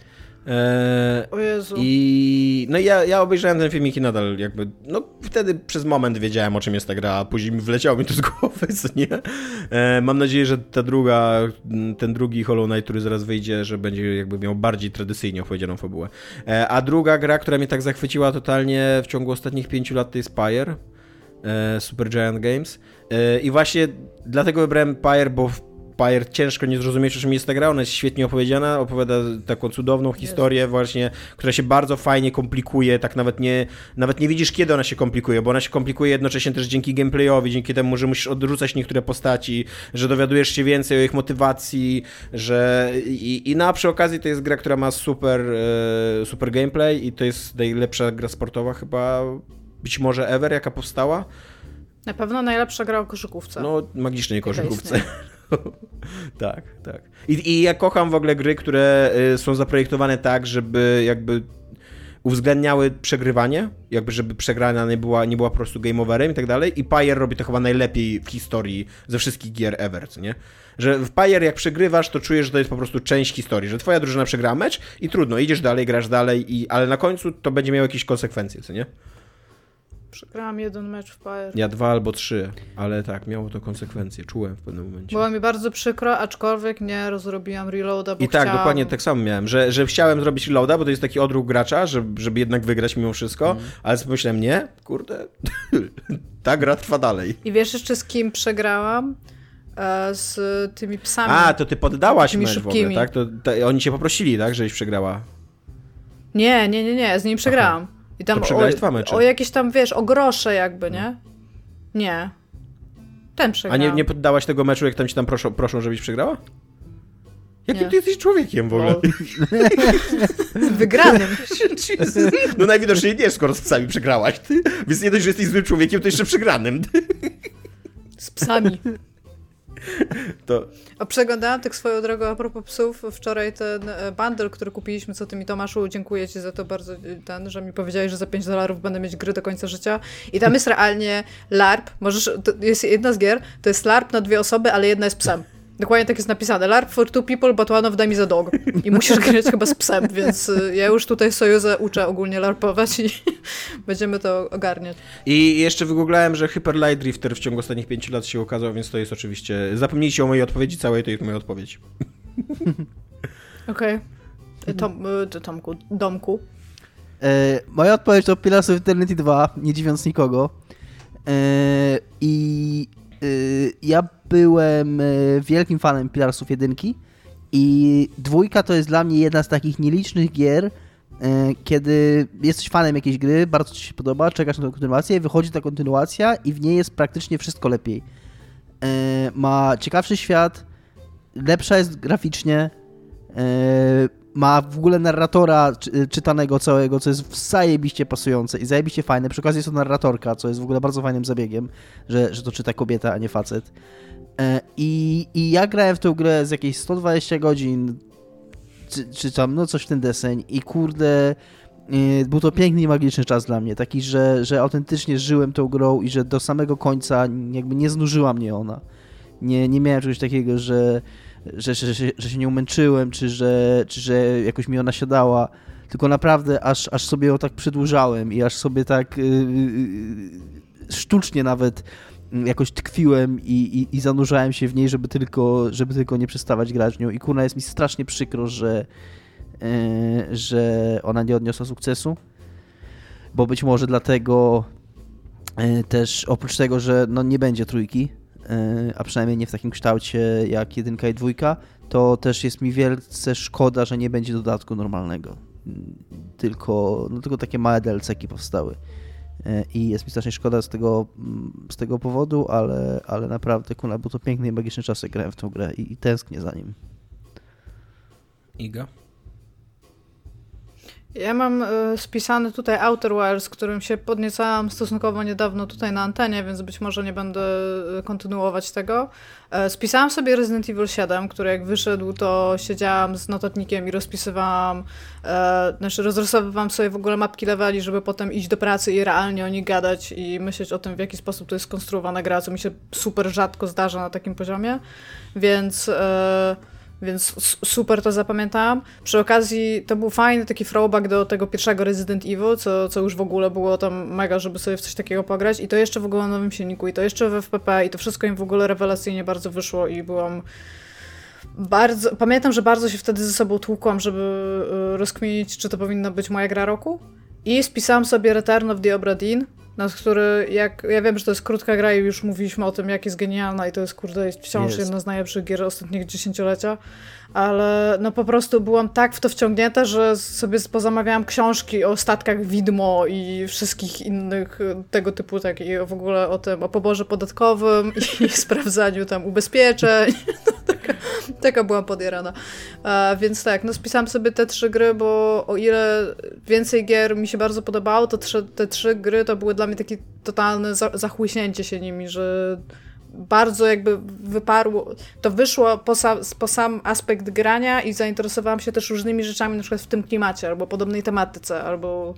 Eee, o Jezu. I no ja, ja obejrzałem ten filmik i nadal jakby, no wtedy przez moment wiedziałem o czym jest ta gra, a później wleciało mi to z głowy, co nie? Eee, mam nadzieję, że ta druga, ten drugi Hollow Knight, który zaraz wyjdzie, że będzie jakby miał bardziej tradycyjnie opowiedzianą fabułę. Eee, a druga gra, która mnie tak zachwyciła totalnie w ciągu ostatnich pięciu lat to jest. Eee, Super Giant Games. I właśnie dlatego wybrałem Pyre, bo w Pyre ciężko nie zrozumieć, o czym jest ta gra. Ona jest świetnie opowiedziana, opowiada taką cudowną historię właśnie, która się bardzo fajnie komplikuje, tak nawet nie, nawet nie widzisz, kiedy ona się komplikuje, bo ona się komplikuje jednocześnie też dzięki gameplayowi, dzięki temu, że musisz odrzucać niektóre postaci, że dowiadujesz się więcej o ich motywacji, że i, i na przy okazji to jest gra, która ma super, e, super gameplay i to jest najlepsza gra sportowa chyba być może ever, jaka powstała. Na pewno najlepsza gra o koszykówce. No, magicznej koszykówce. tak, tak. I, I ja kocham w ogóle gry, które y, są zaprojektowane tak, żeby jakby uwzględniały przegrywanie, jakby żeby przegrana nie była, nie była po prostu game overem i tak dalej. I Pyre robi to chyba najlepiej w historii ze wszystkich gier ever, co nie? Że w Pyre jak przegrywasz, to czujesz, że to jest po prostu część historii, że twoja drużyna przegrała mecz i trudno, idziesz dalej, grasz dalej, i, ale na końcu to będzie miało jakieś konsekwencje, co nie? Przegrałam jeden mecz w Pyre. Ja dwa albo trzy, ale tak, miało to konsekwencje, czułem w pewnym momencie. Było mi bardzo przykro, aczkolwiek nie rozrobiłam reloada, bo I tak, chciałam... dokładnie tak samo miałem, że, że chciałem zrobić reloada, bo to jest taki odruch gracza, żeby, żeby jednak wygrać mimo wszystko, mm. ale sobie pomyślałem, nie, kurde, ta gra trwa dalej. I wiesz jeszcze z kim przegrałam? E, z tymi psami. A, to ty poddałaś mecz w ogóle, tak? To, to, oni cię poprosili, tak, żeś przegrała? Nie, nie, nie, nie, z nim przegrałam. Aha. I tam to o, dwa mecze. o jakieś tam, wiesz, o grosze jakby, nie? Nie. Ten przegrał. A nie, nie poddałaś tego meczu, jak tam ci tam proszą, proszą żebyś przegrała? Jakim nie. ty jesteś człowiekiem w ogóle? No. Wygranym. no najwidoczniej nie, skoro z psami przegrałaś. Ty. Więc nie dość, że jesteś złym człowiekiem, to jeszcze przegranym. Z psami. To... A przeglądałam tak swoją drogą a propos psów. Wczoraj ten e, bundle, który kupiliśmy, co ty mi Tomaszu, dziękuję ci za to bardzo, e, ten, że mi powiedziałeś, że za 5 dolarów będę mieć gry do końca życia. I tam jest realnie LARP. Możesz, jest jedna z gier, to jest LARP na dwie osoby, ale jedna jest psem. Dokładnie tak jest napisane. LARP for two people, but one of them is a dog. I musisz grać chyba z psem, więc y, ja już tutaj Sojuzę uczę ogólnie LARPować i będziemy to ogarniać. I jeszcze wygooglałem, że Hyper Light Drifter w ciągu ostatnich pięciu lat się ukazał, więc to jest oczywiście... Zapomnijcie o mojej odpowiedzi całej, to jest moja odpowiedź. Okej. Okay. Tom, y, Tomku, Domku. E, moja odpowiedź to Pillars of Eternity 2, nie dziwiąc nikogo. E, I Y, ja byłem y, wielkim fanem Pilarsów jedynki i dwójka to jest dla mnie jedna z takich nielicznych gier, y, kiedy jesteś fanem jakiejś gry, bardzo ci się podoba, czekasz na tę kontynuację, wychodzi ta kontynuacja i w niej jest praktycznie wszystko lepiej. Ma ciekawszy świat, lepsza jest graficznie, ma w ogóle narratora czytanego całego, co jest zajebiście pasujące i zajebiście fajne. Przy okazji jest to narratorka, co jest w ogóle bardzo fajnym zabiegiem, że, że to czyta kobieta, a nie facet. E, I, I ja grałem w tę grę z jakieś 120 godzin, czy, czy tam, no coś w ten deseń i kurde, e, był to piękny i magiczny czas dla mnie, taki, że, że autentycznie żyłem tą grą i że do samego końca jakby nie znużyła mnie ona. Nie, nie miałem czegoś takiego, że że, że, że, się nie umęczyłem, czy że, czy że jakoś mi ona siadała, tylko naprawdę aż, aż sobie ją tak przedłużałem i aż sobie tak yy, sztucznie nawet jakoś tkwiłem i, i, i, zanurzałem się w niej, żeby tylko, żeby tylko nie przestawać grać w nią. I kurna, jest mi strasznie przykro, że, yy, że ona nie odniosła sukcesu, bo być może dlatego yy, też oprócz tego, że no nie będzie trójki, E, a przynajmniej nie w takim kształcie jak jedynka i dwójka, to też jest mi wielce szkoda, że nie będzie dodatku normalnego. Tylko, no tylko takie małe DLC-ki powstały. E, I jest mi strasznie szkoda z tego, mm, z tego powodu, ale, ale naprawdę, kuna, był to piękny i magiczny czas, jak grałem w tą grę i, i tęsknię za nim. Iga? Ja mam y, spisany tutaj Outer Wilds, którym się podniecałam stosunkowo niedawno tutaj na antenie, więc być może nie będę e, kontynuować tego. E, spisałam sobie Resident Evil 7, który jak wyszedł, to siedziałam z notatnikiem i rozpisywałam, e, znaczy rozrysowywałam sobie w ogóle mapki leveli, żeby potem iść do pracy i realnie o nich gadać i myśleć o tym, w jaki sposób to jest skonstruowana gra, co mi się super rzadko zdarza na takim poziomie, więc... więc super to zapamiętałam. Przy okazji to był fajny taki throwback do tego pierwszego Resident Evil, co, co już w ogóle było tam mega, żeby sobie w coś takiego pograć. I to jeszcze w ogóle na nowym silniku i to jeszcze w FPP i to wszystko im w ogóle rewelacyjnie bardzo wyszło i byłam bardzo, pamiętam, że bardzo się wtedy ze sobą tłukłam, żeby y, rozkminić, czy to powinna być moja gra roku. I spisałam sobie Return of the Obra Dinn, na który, jak, ja wiem, że to jest krótka gra i już mówiliśmy o tym, jak jest genialna i to jest, kurde, jest wciąż jest. jedna z najlepszych gier ostatnich dziesięciolecia, ale no po prostu byłam tak w to wciągnięta, że sobie pozamawiałam książki o statkach widmo i wszystkich innych tego typu, tak i w ogóle o tym, o poborze podatkowym i sprawdzaniu tam ubezpieczeń. taka, taka byłam podjarana. A, więc tak, no spisałam sobie te trzy gry, bo o ile więcej gier mi się bardzo podobało, to trzy, te trzy gry to były dla mnie takie totalne za, zachłyśnięcie się nimi, że bardzo jakby wyparło, to wyszło po, po sam aspekt grania i zainteresowałam się też różnymi rzeczami, na przykład w tym klimacie, albo podobnej tematyce, albo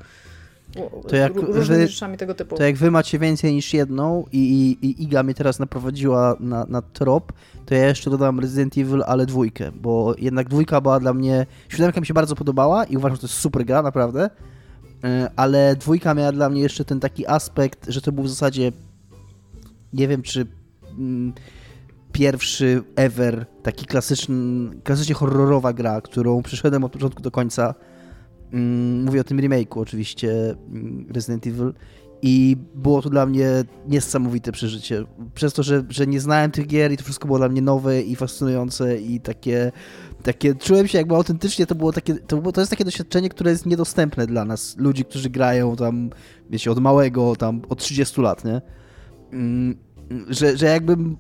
to jak różnymi wy, rzeczami tego typu. To jak wy macie więcej niż jedną i, i, i Iga mnie teraz naprowadziła na, na trop, to ja jeszcze dodam Resident Evil, ale dwójkę, bo jednak dwójka była dla mnie, siódemka mi się bardzo podobała i uważam, że to jest super gra, naprawdę, e, ale dwójka miała dla mnie jeszcze ten taki aspekt, że to był w zasadzie nie wiem, czy pierwszy ever taki klasyczny, klasycznie horrorowa gra, którą przyszedłem od początku do końca Mm, mówię o tym remake'u oczywiście mm, Resident Evil i było to dla mnie niesamowite przeżycie. Przez to, że, że nie znałem tych gier i to wszystko było dla mnie nowe i fascynujące i takie, takie czułem się jakby autentycznie to było takie, to, to jest takie doświadczenie, które jest niedostępne dla nas, ludzi, którzy grają tam, wiecie, od małego, tam od 30 lat, nie? Że, że jakbym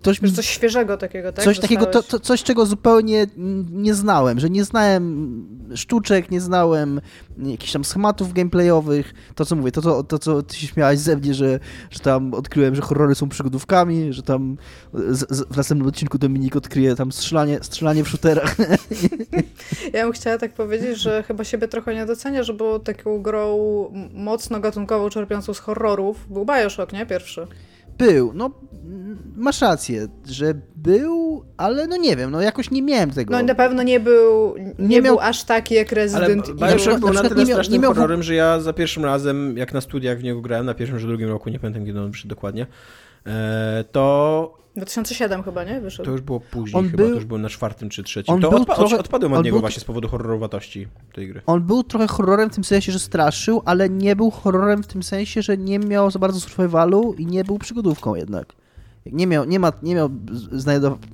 ktoś mi... Coś świeżego takiego, tak? Coś takiego, to, to, coś czego zupełnie nie znałem, że nie znałem sztuczek, nie znałem jakichś tam schematów gameplayowych. To, co mówię, to, to, to co ty się śmiałaś ze mnie, że, że tam odkryłem, że horrory są przygodówkami, że tam z, z, w następnym odcinku Dominik odkryje tam strzelanie, strzelanie w shooterach. Ja bym chciała tak powiedzieć, że chyba siebie trochę nie docenia, że było taką grą mocno gatunkową, czerpiącą z horrorów. Był Bioshock, nie? Pierwszy. Był, no masz rację, że był, ale no nie wiem, no jakoś nie miałem tego. No na pewno nie był, nie, nie miał... był aż taki jak Resident Evil. Ale Bioshock był na, tyle nie strasznym miał... horrorem, że ja za pierwszym razem, jak na studiach w niego grałem, na pierwszym czy drugim roku, nie pamiętam kiedy on przyszedł dokładnie, to 2007 chyba, nie? Wyszedł. To już było później on chyba, był, to już było na czwartym czy trzecim. On to odpa trochę, odpadłem od niego był, właśnie z powodu horrorowatości tej gry. On był trochę horrorem w tym sensie, że straszył, ale nie był horrorem w tym sensie, że nie miał za bardzo survivalu i nie był przygodówką jednak. Nie miał, nie ma, nie miał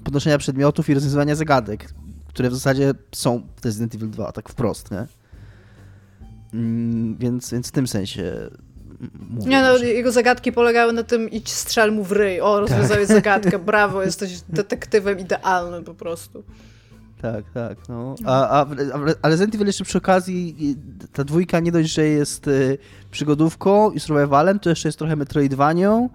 podnoszenia przedmiotów i rozwiązywania zagadek, które w zasadzie są w Resident Evil 2, tak wprost, nie? Mm, więc, więc w tym sensie Mówię, nie no, jego zagadki polegały na tym idź strzel mu w ryj, o rozwiązałeś tak. zagadkę, brawo, jesteś detektywem idealnym po prostu. Tak, tak, no. A, a, a Resident Evil jeszcze przy okazji, ta dwójka nie dość, że jest y, przygodówką i survivalem, to jeszcze jest trochę Metroidvanią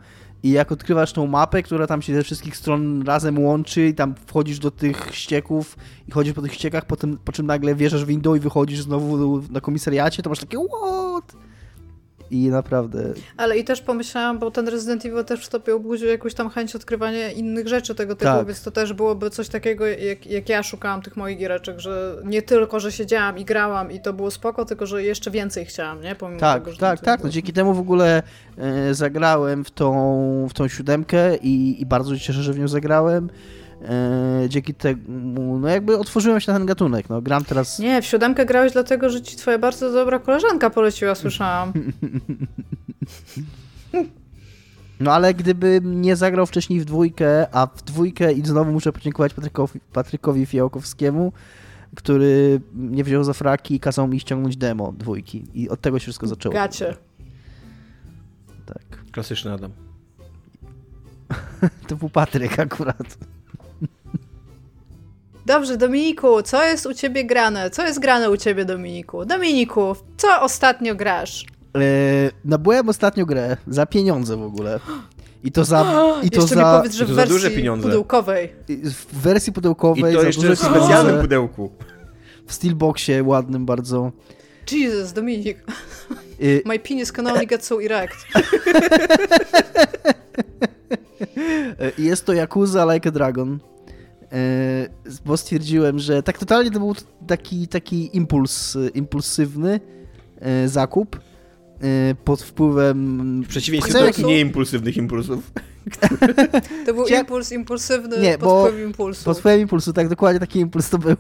i jak odkrywasz tą mapę, która tam się ze wszystkich stron razem łączy i tam wchodzisz do tych ścieków i chodzisz po tych ściekach, potem, po czym nagle wjeżdżasz windą i wychodzisz znowu na komisariacie, to masz takie what? I naprawdę... Ale i też pomyślałam, bo ten Resident Evil też w tobie obudził jakąś tam chęć odkrywania innych rzeczy tego typu, tak. więc to też byłoby coś takiego, jak, jak ja szukałam tych moich giereczek, że nie tylko, że siedziałam i grałam i to było spoko, tylko, że jeszcze więcej chciałam, nie? Pomimo tak, tego, że tak, tak. No, dzięki temu w ogóle e, zagrałem w tą, w tą siódemkę i, i bardzo się cieszę, że w nią zagrałem. E, dzięki temu, no jakby otworzyłem się na ten gatunek, no gram teraz... Nie, w siódemkę grałeś dlatego, że ci twoja bardzo dobra koleżanka poleciła, słyszałam. No ale gdybym nie zagrał wcześniej w dwójkę, a w dwójkę i znowu muszę podziękować Patrykowi, Patrykowi Fiołkowskiemu, który mnie wziął za fraki i kazał mi ściągnąć demo dwójki. I od tego się wszystko zaczęło. Gacie. Tak. Klasyczny Adam. to był Patryk akurat. Dobrze, Dominiku, co jest u ciebie grane? Co jest grane u ciebie, Dominiku? Dominiku, co ostatnio grasz? Yy, nabyłem ostatnio grę za pieniądze w ogóle. I to za. I to jeszcze za, mi powiedz, że w wersji duże pieniądze. pudełkowej. W wersji pudełkowej. I to jeszcze w specjalnym pudełku. W steelboxie ładnym bardzo. Jesus, Dominik. Y My penis can only get so erect. Jest to Yakuza Like a Dragon. E, bo stwierdziłem, że tak totalnie to był taki, taki impuls, impulsywny e, zakup e, pod wpływem... W przeciwieństwie do nieimpulsywnych impulsów. To był impuls impulsywny nie, pod bo, wpływem impulsu. Pod wpływem impulsu, tak, dokładnie taki impuls to był.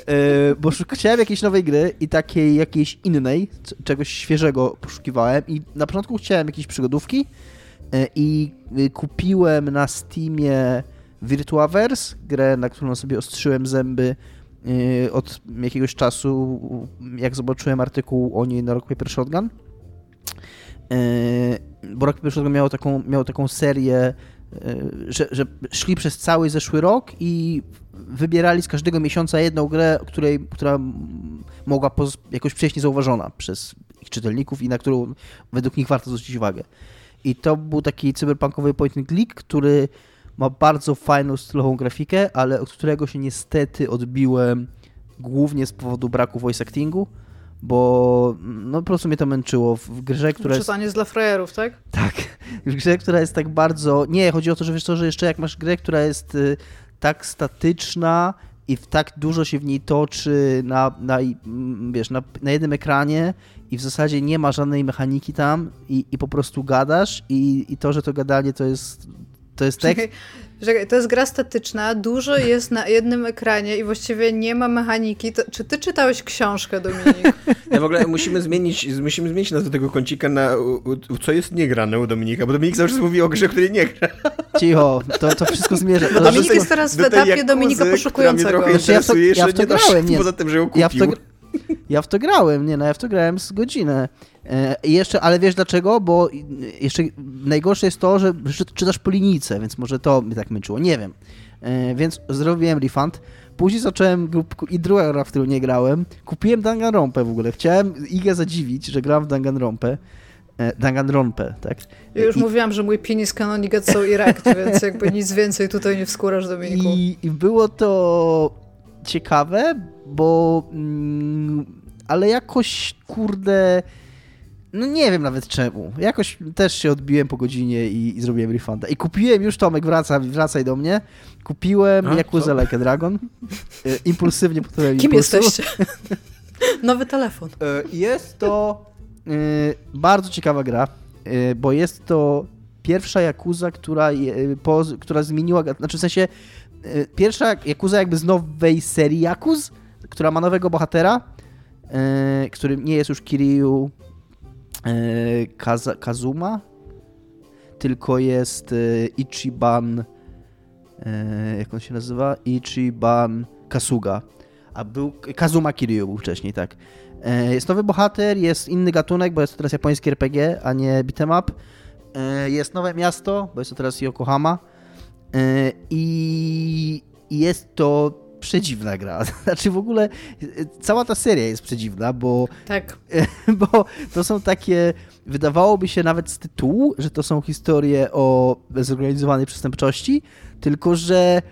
bo chciałem jakiejś nowej gry i takiej jakiejś innej, czegoś świeżego poszukiwałem i na początku chciałem jakieś przygodówki i kupiłem na Steamie Virtuaverse, grę, na którą sobie ostrzyłem zęby y, od jakiegoś czasu, jak zobaczyłem artykuł o niej na Rock Paper Shotgun. Y, bo Rock Paper Shotgun miało taką, miało taką serię, y, że, że szli przez cały zeszły rok i wybierali z każdego miesiąca jedną grę, której, która mogła jakoś przejść niezauważona przez ich czytelników i na którą według nich warto zwrócić uwagę. I to był taki cyberpunkowy point and click, który ma bardzo fajną, stylową grafikę, ale od którego się niestety odbiłem głównie z powodu braku voice actingu, bo no po prostu mnie to męczyło w grze, która jest... Czytanie jest dla frajerów, tak? Tak, w grze, która jest tak bardzo... Nie, chodzi o to, że wiesz to, że jeszcze jak masz grę, która jest y, tak statyczna i w tak dużo się w niej toczy na, na, wiesz, na, na jednym ekranie i w zasadzie nie ma żadnej mechaniki tam i, i po prostu gadasz i, i to, że to gadanie to jest to jest tekst. Czekaj, to jest gra statyczna, dużo jest na jednym ekranie i właściwie nie ma mechaniki. To, czy ty czytałeś książkę, Dominik? Ja w ogóle musimy zmienić, musimy zmienić nazwę tego kącika na co jest niegrane u Dominika, bo Dominik zawsze mówi o grze, której nie gra. Cicho, to, to wszystko zmierza. To Dominik jest teraz w etapie Dominika poszukującego. Mnie trochę znaczy, ja w to, ja w to grałem, nie. poza tym, że ją kupił. Ja w to, ja w to grałem, nie no, ja w to grałem z godzinę. E, I jeszcze, ale wiesz dlaczego? Bo jeszcze najgorsze jest to, że czytasz po linijce, więc może to mnie tak męczyło, nie wiem. E, więc zrobiłem refund, Później zacząłem, i druga gra, w którą nie grałem, kupiłem Danganronpę w ogóle. Chciałem Igę zadziwić, że gram w Danganronpę. E, Danganronpę, tak? Ja już I... mówiłam, że mój penis canonik so erect, więc jakby nic więcej tutaj nie wskórasz, Dominiku. I, I było to ciekawe, bo... Mm, ale jakoś, kurde... No nie wiem nawet czemu. Jakoś też się odbiłem po godzinie i, i zrobiłem refunda. I kupiłem już, Tomek, wraca, wracaj do mnie. Kupiłem A, Yakuza Like a Dragon. E, impulsywnie po Kim impulsu. jesteście? Nowy telefon. E, jest to e, bardzo ciekawa gra, bo jest to pierwsza Yakuza, która, po, która zmieniła, znaczy w sensie pierwsza Yakuza jakby z nowej serii Yakuz, która ma nowego bohatera, którym nie jest już Kiryu Kaza, Kazuma, tylko jest Ichiban e, jak on się nazywa? Ichiban Kasuga. A był Kazuma Kiryu był wcześniej, tak. Jest nowy bohater, jest inny gatunek, bo jest to teraz japoński RPG, a nie beat'em up. Jest nowe miasto, bo jest to teraz Yokohama. I jest to przedziwna gra. Znaczy w ogóle cała ta seria jest przedziwna, bo, tak. bo to są takie, wydawałoby się nawet z tytułu, że to są historie o zorganizowanej przestępczości, tylko że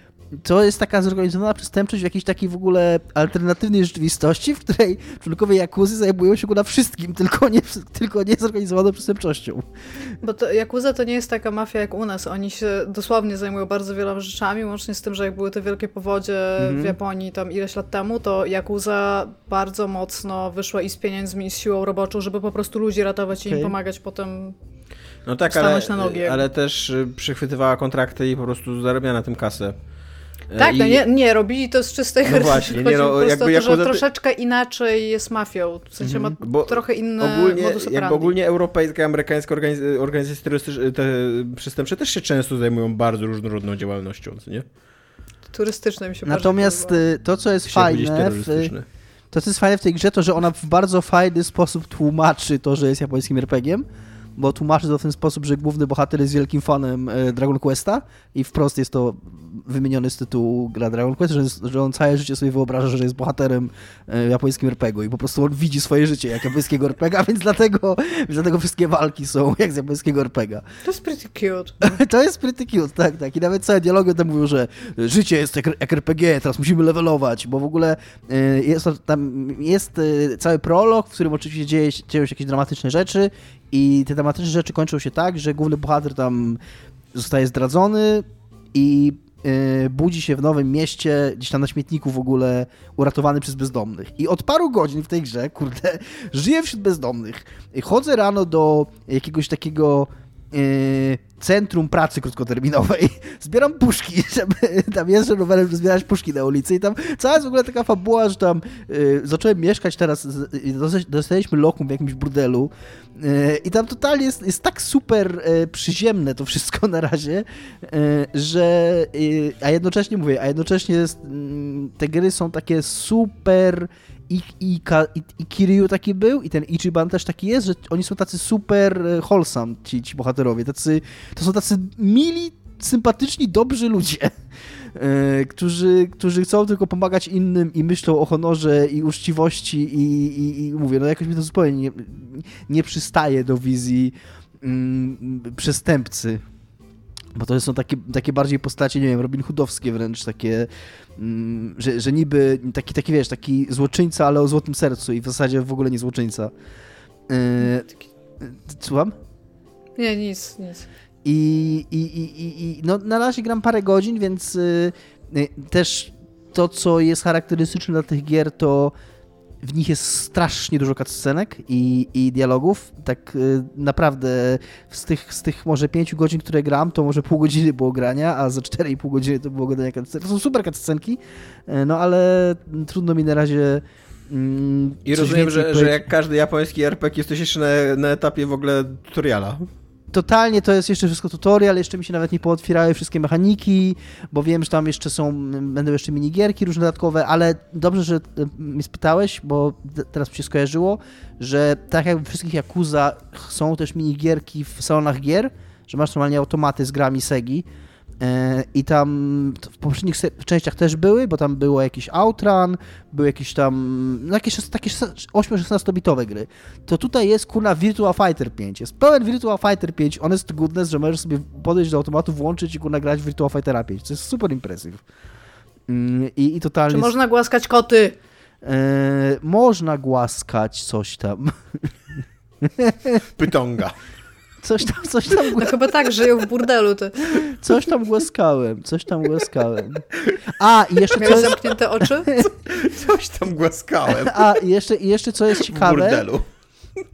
to jest taka zorganizowana przestępczość w jakiejś takiej w ogóle alternatywnej rzeczywistości, w której członkowie Jakuzy zajmują się na wszystkim, tylko nie, tylko nie zorganizowaną przestępczością. Bo to, Jakuza to nie jest taka mafia jak u nas. Oni się dosłownie zajmują bardzo wieloma rzeczami, łącznie z tym, że jak były te wielkie powodzie mhm. w Japonii tam ileś lat temu, to Jakuza bardzo mocno wyszła i z pieniędzmi, i z siłą roboczą, żeby po prostu ludzi ratować okay. i im pomagać potem no tak, ale, ale też y, przychwytywała kontrakty i po prostu zarabia na tym kasę. E, tak, I... no nie, nie, robili to z czystej no właśnie, nie, no, jakby, to, że troszeczkę inaczej jest mafią, w sensie ma mhm. Bo trochę inne ogólnie, jakby ogólnie europejskie, amerykańskie organiz organizacje terrorystyczne, te przestępcze też się często zajmują bardzo różnorodną działalnością, nie? Turystyczne mi się Natomiast y, to, co jest fajne to, co jest fajne w tej grze, to, że ona w bardzo fajny sposób tłumaczy to, że jest japońskim RPG-iem, bo tłumaczy to w ten sposób, że główny bohater jest wielkim fanem e, Dragon Questa i wprost jest to wymieniony z tytułu gra Dragon Quest, że, że on całe życie sobie wyobraża, że jest bohaterem e, japońskim RPG i po prostu on widzi swoje życie jak japońskiego RPG, więc dlatego, więc dlatego wszystkie walki są jak z japońskiego RPG. To jest pretty cute. to jest pretty cute, tak, tak. I nawet całe dialogi tam mówią, że życie jest jak, jak RPG, teraz musimy levelować, bo w ogóle e, jest tam jest cały prolog, w którym oczywiście dzieje, dzieją się jakieś dramatyczne rzeczy i te dramatyczne rzeczy kończą się tak, że główny bohater tam zostaje zdradzony i yy, budzi się w nowym mieście, gdzieś tam na śmietniku w ogóle, uratowany przez bezdomnych. I od paru godzin w tej grze, kurde, żyję wśród bezdomnych. Chodzę rano do jakiegoś takiego centrum pracy krótkoterminowej. Zbieram puszki, żeby tam jeżdżę rowerem, żeby zbierać puszki na ulicy i tam cała jest w ogóle taka fabuła, że tam yy, zacząłem mieszkać teraz, dostaliśmy lokum w jakimś burdelu yy, i tam totalnie jest, jest tak super yy, przyziemne to wszystko na razie, yy, że a jednocześnie mówię, a jednocześnie jest, mm, te gry są takie super i, i, i, i Kiryu taki był i ten Ichiban też taki jest, że oni są tacy super e, wholesome, ci, ci bohaterowie, tacy, to są tacy mili, sympatyczni, dobrzy ludzie, e, którzy, którzy chcą tylko pomagać innym i myślą o honorze i uczciwości i, i, i mówię, no jakoś mi to zupełnie nie, nie przystaje do wizji mm, przestępcy, bo to są takie, takie bardziej postacie, nie wiem, Robin Hoodowskie wręcz, takie, mm, że, że niby taki, taki, wiesz, taki złoczyńca, ale o złotym sercu i w zasadzie w ogóle nie złoczyńca. Yy, słucham? Nie, nic, nic. I, i, i, i no, na razie gram parę godzin, więc yy, też to, co jest charakterystyczne dla tych gier, to w nich jest strasznie dużo cutscenek i, i dialogów. Tak y, naprawdę z tych, z tych może 5 godzin, które gram, to może pół godziny było grania, a za 4,5 godziny to było gadania cutscenek. To są super cutscenki, y, no ale trudno mi na razie mm, I rozumiem, że, że jak każdy japoński RPG jesteś jeszcze na, na etapie w ogóle tutoriala totalnie to jest jeszcze wszystko tutorial, jeszcze mi się nawet nie pootwierały wszystkie mechaniki, bo wiem, że tam jeszcze są, będą jeszcze minigierki różne dodatkowe, ale dobrze, że e, mnie spytałeś, bo teraz mi się skojarzyło, że tak jak w wszystkich Yakuza są też minigierki w salonach gier, że masz normalnie automaty z grami Segi, I tam w poprzednich częściach też były, bo tam było jakiś Outrun, były jakieś tam, no jakieś takie 8-16-bitowe gry. To tutaj jest kurna Virtua Fighter 5. Jest pełen Virtua Fighter 5, honest goodness, że możesz sobie podejść do automatu, włączyć i kurna grać w Virtua Fightera 5. To jest super impressive. Mm, I, i totalnie... Czy można głaskać koty? E, można głaskać coś tam. Pytonga. Coś tam, coś tam. No chyba tak, żyją w burdelu. Ty. Coś tam głaskałem, coś tam głaskałem. A, i jeszcze Miałeś coś... zamknięte oczy? Co, coś tam głaskałem. A, i jeszcze, i jeszcze co jest ciekawe. W burdelu.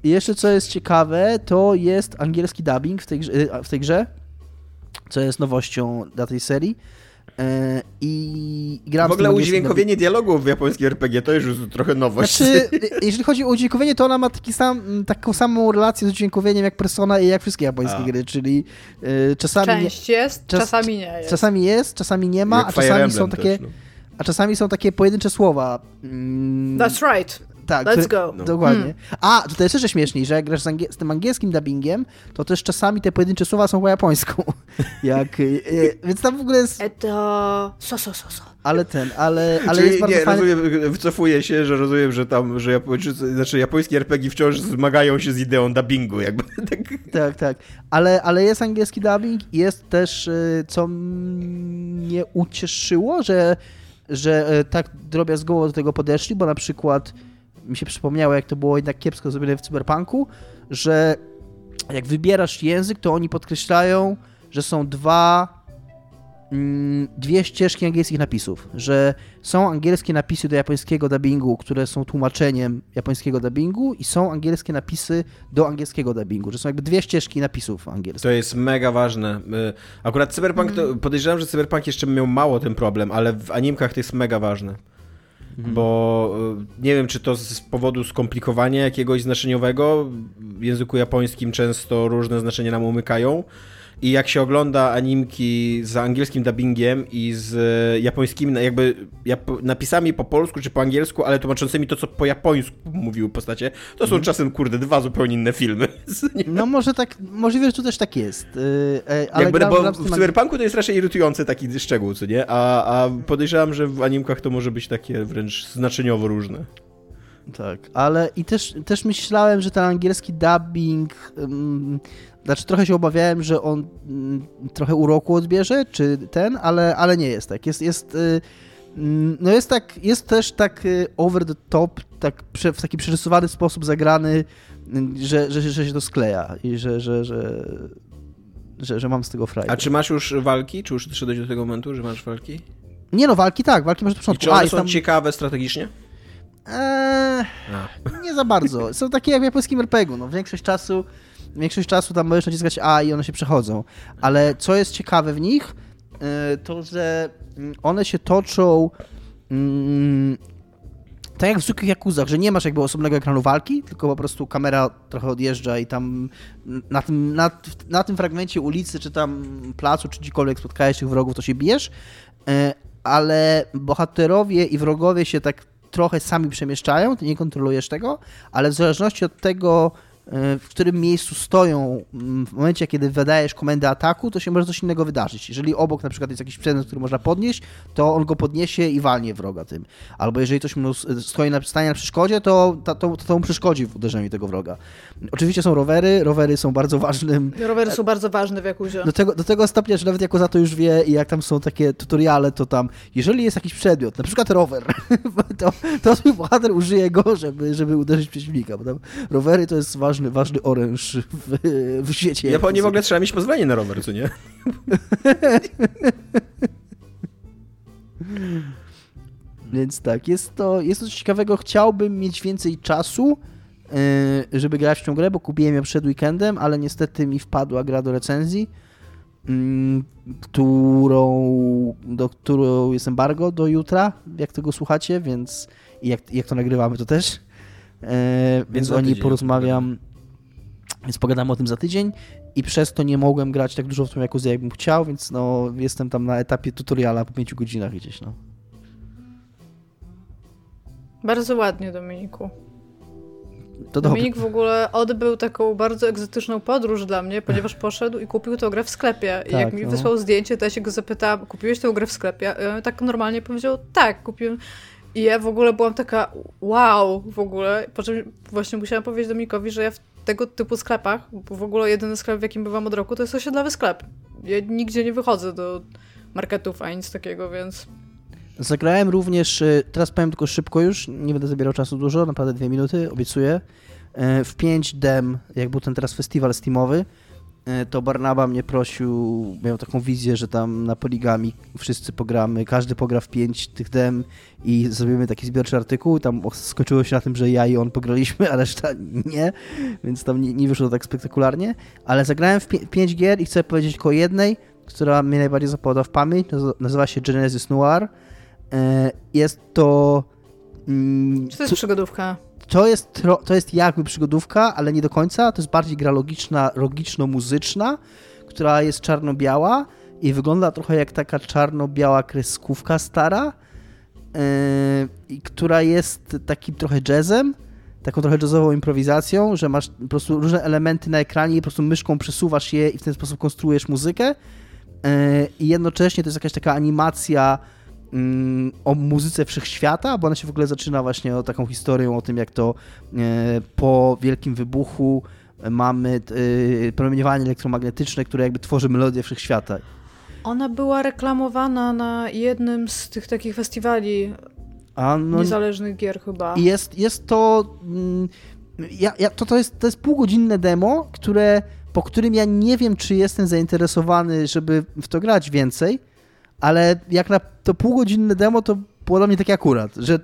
I jeszcze co jest ciekawe, to jest angielski dubbing w tej, w tej grze, co jest nowością dla tej serii. E, I gram W ogóle udźwiękowienie dialogów w japońskiej RPG to już trochę nowość. Znaczy, jeżeli chodzi o udźwiękowienie, to ona ma taki sam, taką samą relację z udźwiękowieniem jak Persona i jak wszystkie japońskie a. gry, czyli y, czasami... Część jest, czas, czasami nie jest. Czasami jest, czasami nie ma, jak a czasami są takie... Też, no. A czasami są takie pojedyncze słowa. Mm, That's right. Tak, Let's go. Dokładnie. Hmm. A, tutaj jest jeszcze śmieszniej, że jak grasz z, angiel z, tym angielskim dubbingiem, to też czasami te pojedyncze słowa są po japońsku. jak, y, więc tam w ogóle jest... Eto... So, so, so, so. Ale ten, ale, ale Czyli jest bardzo nie, fajny... rozumiem, wycofuję się, że rozumiem, że tam, że Japończycy, znaczy japońskie RPG wciąż zmagają się z ideą dubbingu, jakby. Tak, tak, tak. Ale, ale jest angielski dubbing i jest też, y, co mnie ucieszyło, że, że tak drobiazgowo do tego podeszli, bo na przykład mi się przypomniało, jak to było jednak kiepsko zrobione w Cyberpunku, że jak wybierasz język, to oni podkreślają, że są dwa mm, dwie ścieżki angielskich napisów, że są angielskie napisy do japońskiego dubbingu, które są tłumaczeniem japońskiego dubbingu i są angielskie napisy do angielskiego dubbingu, że są jakby dwie ścieżki napisów angielskich. To jest mega ważne. Y, akurat Cyberpunk, to, podejrzewam, że Cyberpunk jeszcze miał mało ten problem, ale w animkach to jest mega ważne mhm. bo y, nie wiem, czy to z powodu skomplikowania jakiegoś znaczeniowego, w języku japońskim często różne znaczenia nam umykają, i jak się ogląda animki z angielskim dubbingiem i z japońskimi, jakby jap napisami po polsku czy po angielsku, ale tłumaczącymi to, co po japońsku mówiły postacie, to są mm. czasem, kurde, dwa zupełnie inne filmy. No może tak, możliwe, że tu też tak jest. Yy, ale jakby, gram, bo gram w Cyberpunku to jest raczej irytujący taki szczegół, co nie? A, a podejrzewam, że w animkach to może być takie wręcz znaczeniowo różne. Tak, ale i też, też myślałem, że ten angielski dubbing um, znaczy trochę się obawiałem, że on mm, trochę uroku odbierze, czy ten, ale, ale nie jest tak. Jest, jest, y, mm, no jest tak, jest też tak y, over the top, tak w taki przerysowany sposób zagrany, y, że, że, że się to skleja i że, że, że, że, że mam z tego frajdę. A czy masz już walki? Czy już doszedłeś do tego momentu, że masz walki? Nie no, walki tak, walki masz do początku. I czy one A, są tam... ciekawe strategicznie? Eee, nie za bardzo. Są takie jak w japońskim RPG-u. No, większość czasu większość czasu tam możesz naciskać A i one się przechodzą. Ale co jest ciekawe w nich, y, to że mm, one się toczą mm, tak jak w zwykłych Jakuzach, że nie masz jakby osobnego ekranu walki, tylko po prostu kamera trochę odjeżdża i tam na tym, na, na tym fragmencie ulicy, czy tam placu, czy gdziekolwiek spotkałeś tych wrogów, to się bijesz, y, ale bohaterowie i wrogowie się tak trochę sami przemieszczają, ty nie kontrolujesz tego, ale w zależności od tego, w którym miejscu stoją mm, w momencie, kiedy wydajesz komendę ataku, to się może coś innego wydarzyć. Jeżeli obok na przykład jest jakiś przedmiot, który można podnieść, to on go podniesie i walnie wroga tym. Albo jeżeli ktoś mu stoi na, stanie na przeszkodzie, to, to, to, to mu przeszkodzi w uderzeniu tego wroga. Oczywiście są rowery, rowery są bardzo ważnym... Rowery są bardzo ważne w Jakuzie. Do tego, do tego stopnia, że nawet jako za to już wie i jak tam są takie tutoriale, to tam, jeżeli jest jakiś przedmiot, na przykład rower, to, to swój bohater użyje go, żeby, żeby uderzyć przeciwnika, bo tam rowery to jest ważne ważny, ważny oręż w, w świecie. Japonii w ogóle trzeba mieć pozwolenie na rower, co nie? Więc tak, jest to, jest to coś ciekawego. Chciałbym mieć więcej czasu, yy, żeby grać w tą grę, bo kupiłem ją przed weekendem, ale niestety mi wpadła gra do recenzji, yy, którą, do którą jest embargo do jutra, jak tego słuchacie, więc jak, jak to nagrywamy, to też. Yy, więc o niej porozmawiam. Więc pogadamy o tym za tydzień i przez to nie mogłem grać tak dużo w tą Jakuzę, jakbym chciał, więc no, jestem tam na etapie tutoriala po 5 godzinach gdzieś, no. Bardzo ładnie, Dominiku. to Dominik w ogóle odbył taką bardzo egzotyczną podróż dla mnie, ponieważ poszedł i kupił tę grę w sklepie. I tak, jak mi no. wysłał zdjęcie, to ja się go zapytałam, kupiłeś tę grę w sklepie? I on tak normalnie powiedział, tak, kupiłem. I ja w ogóle byłam taka, wow, w ogóle. Po czym właśnie musiałam powiedzieć Dominikowi, że ja w tego typu sklepach, bo w ogóle jedyny sklep, w jakim bywam od roku, to jest osiedlowy sklep. Ja nigdzie nie wychodzę do marketów, a nic takiego, więc... Zagrałem również, y, teraz powiem tylko szybko już, nie będę zabierał czasu dużo, naprawdę dwie minuty, obiecuję. Y, w 5 dem, jak był ten teraz festiwal Steamowy, to Barnaba mnie prosił, miał taką wizję, że tam na poligami wszyscy pogramy, każdy pogra w 5 tych dem i zrobimy taki zbiorczy artykuł. Tam skończyło się na tym, że ja i on pograliśmy, a reszta nie, więc tam nie, nie wyszło to tak spektakularnie. Ale zagrałem w 5 gier i chcę powiedzieć tylko jednej, która mnie najbardziej zapadła w pamięć. Nazywa się Genesis Noir. E, jest to. Mm, Czy to jest przygodówka? To jest, to jest jakby przygodówka, ale nie do końca. To jest bardziej gra logiczna, logiczno-muzyczna, która jest czarno-biała i wygląda trochę jak taka czarno-biała kreskówka stara, yy, która jest takim trochę jazzem, taką trochę jazzową improwizacją, że masz po prostu różne elementy na ekranie i po prostu myszką przesuwasz je i w ten sposób konstruujesz muzykę. Yy, I jednocześnie to jest jakaś taka animacja o muzyce wszechświata, bo ona się w ogóle zaczyna właśnie o taką historią o tym, jak to e, po wielkim wybuchu mamy e, promieniowanie elektromagnetyczne, które jakby tworzy melodię wszechświata. Ona była reklamowana na jednym z tych takich festiwali no, niezależnych gier chyba. Jest, jest to... Mm, ja, ja, to, to, jest, to jest półgodzinne demo, które, po którym ja nie wiem, czy jestem zainteresowany, żeby w to grać więcej, ale jak na to półgodzinne demo, to było dla mnie takie akurat, że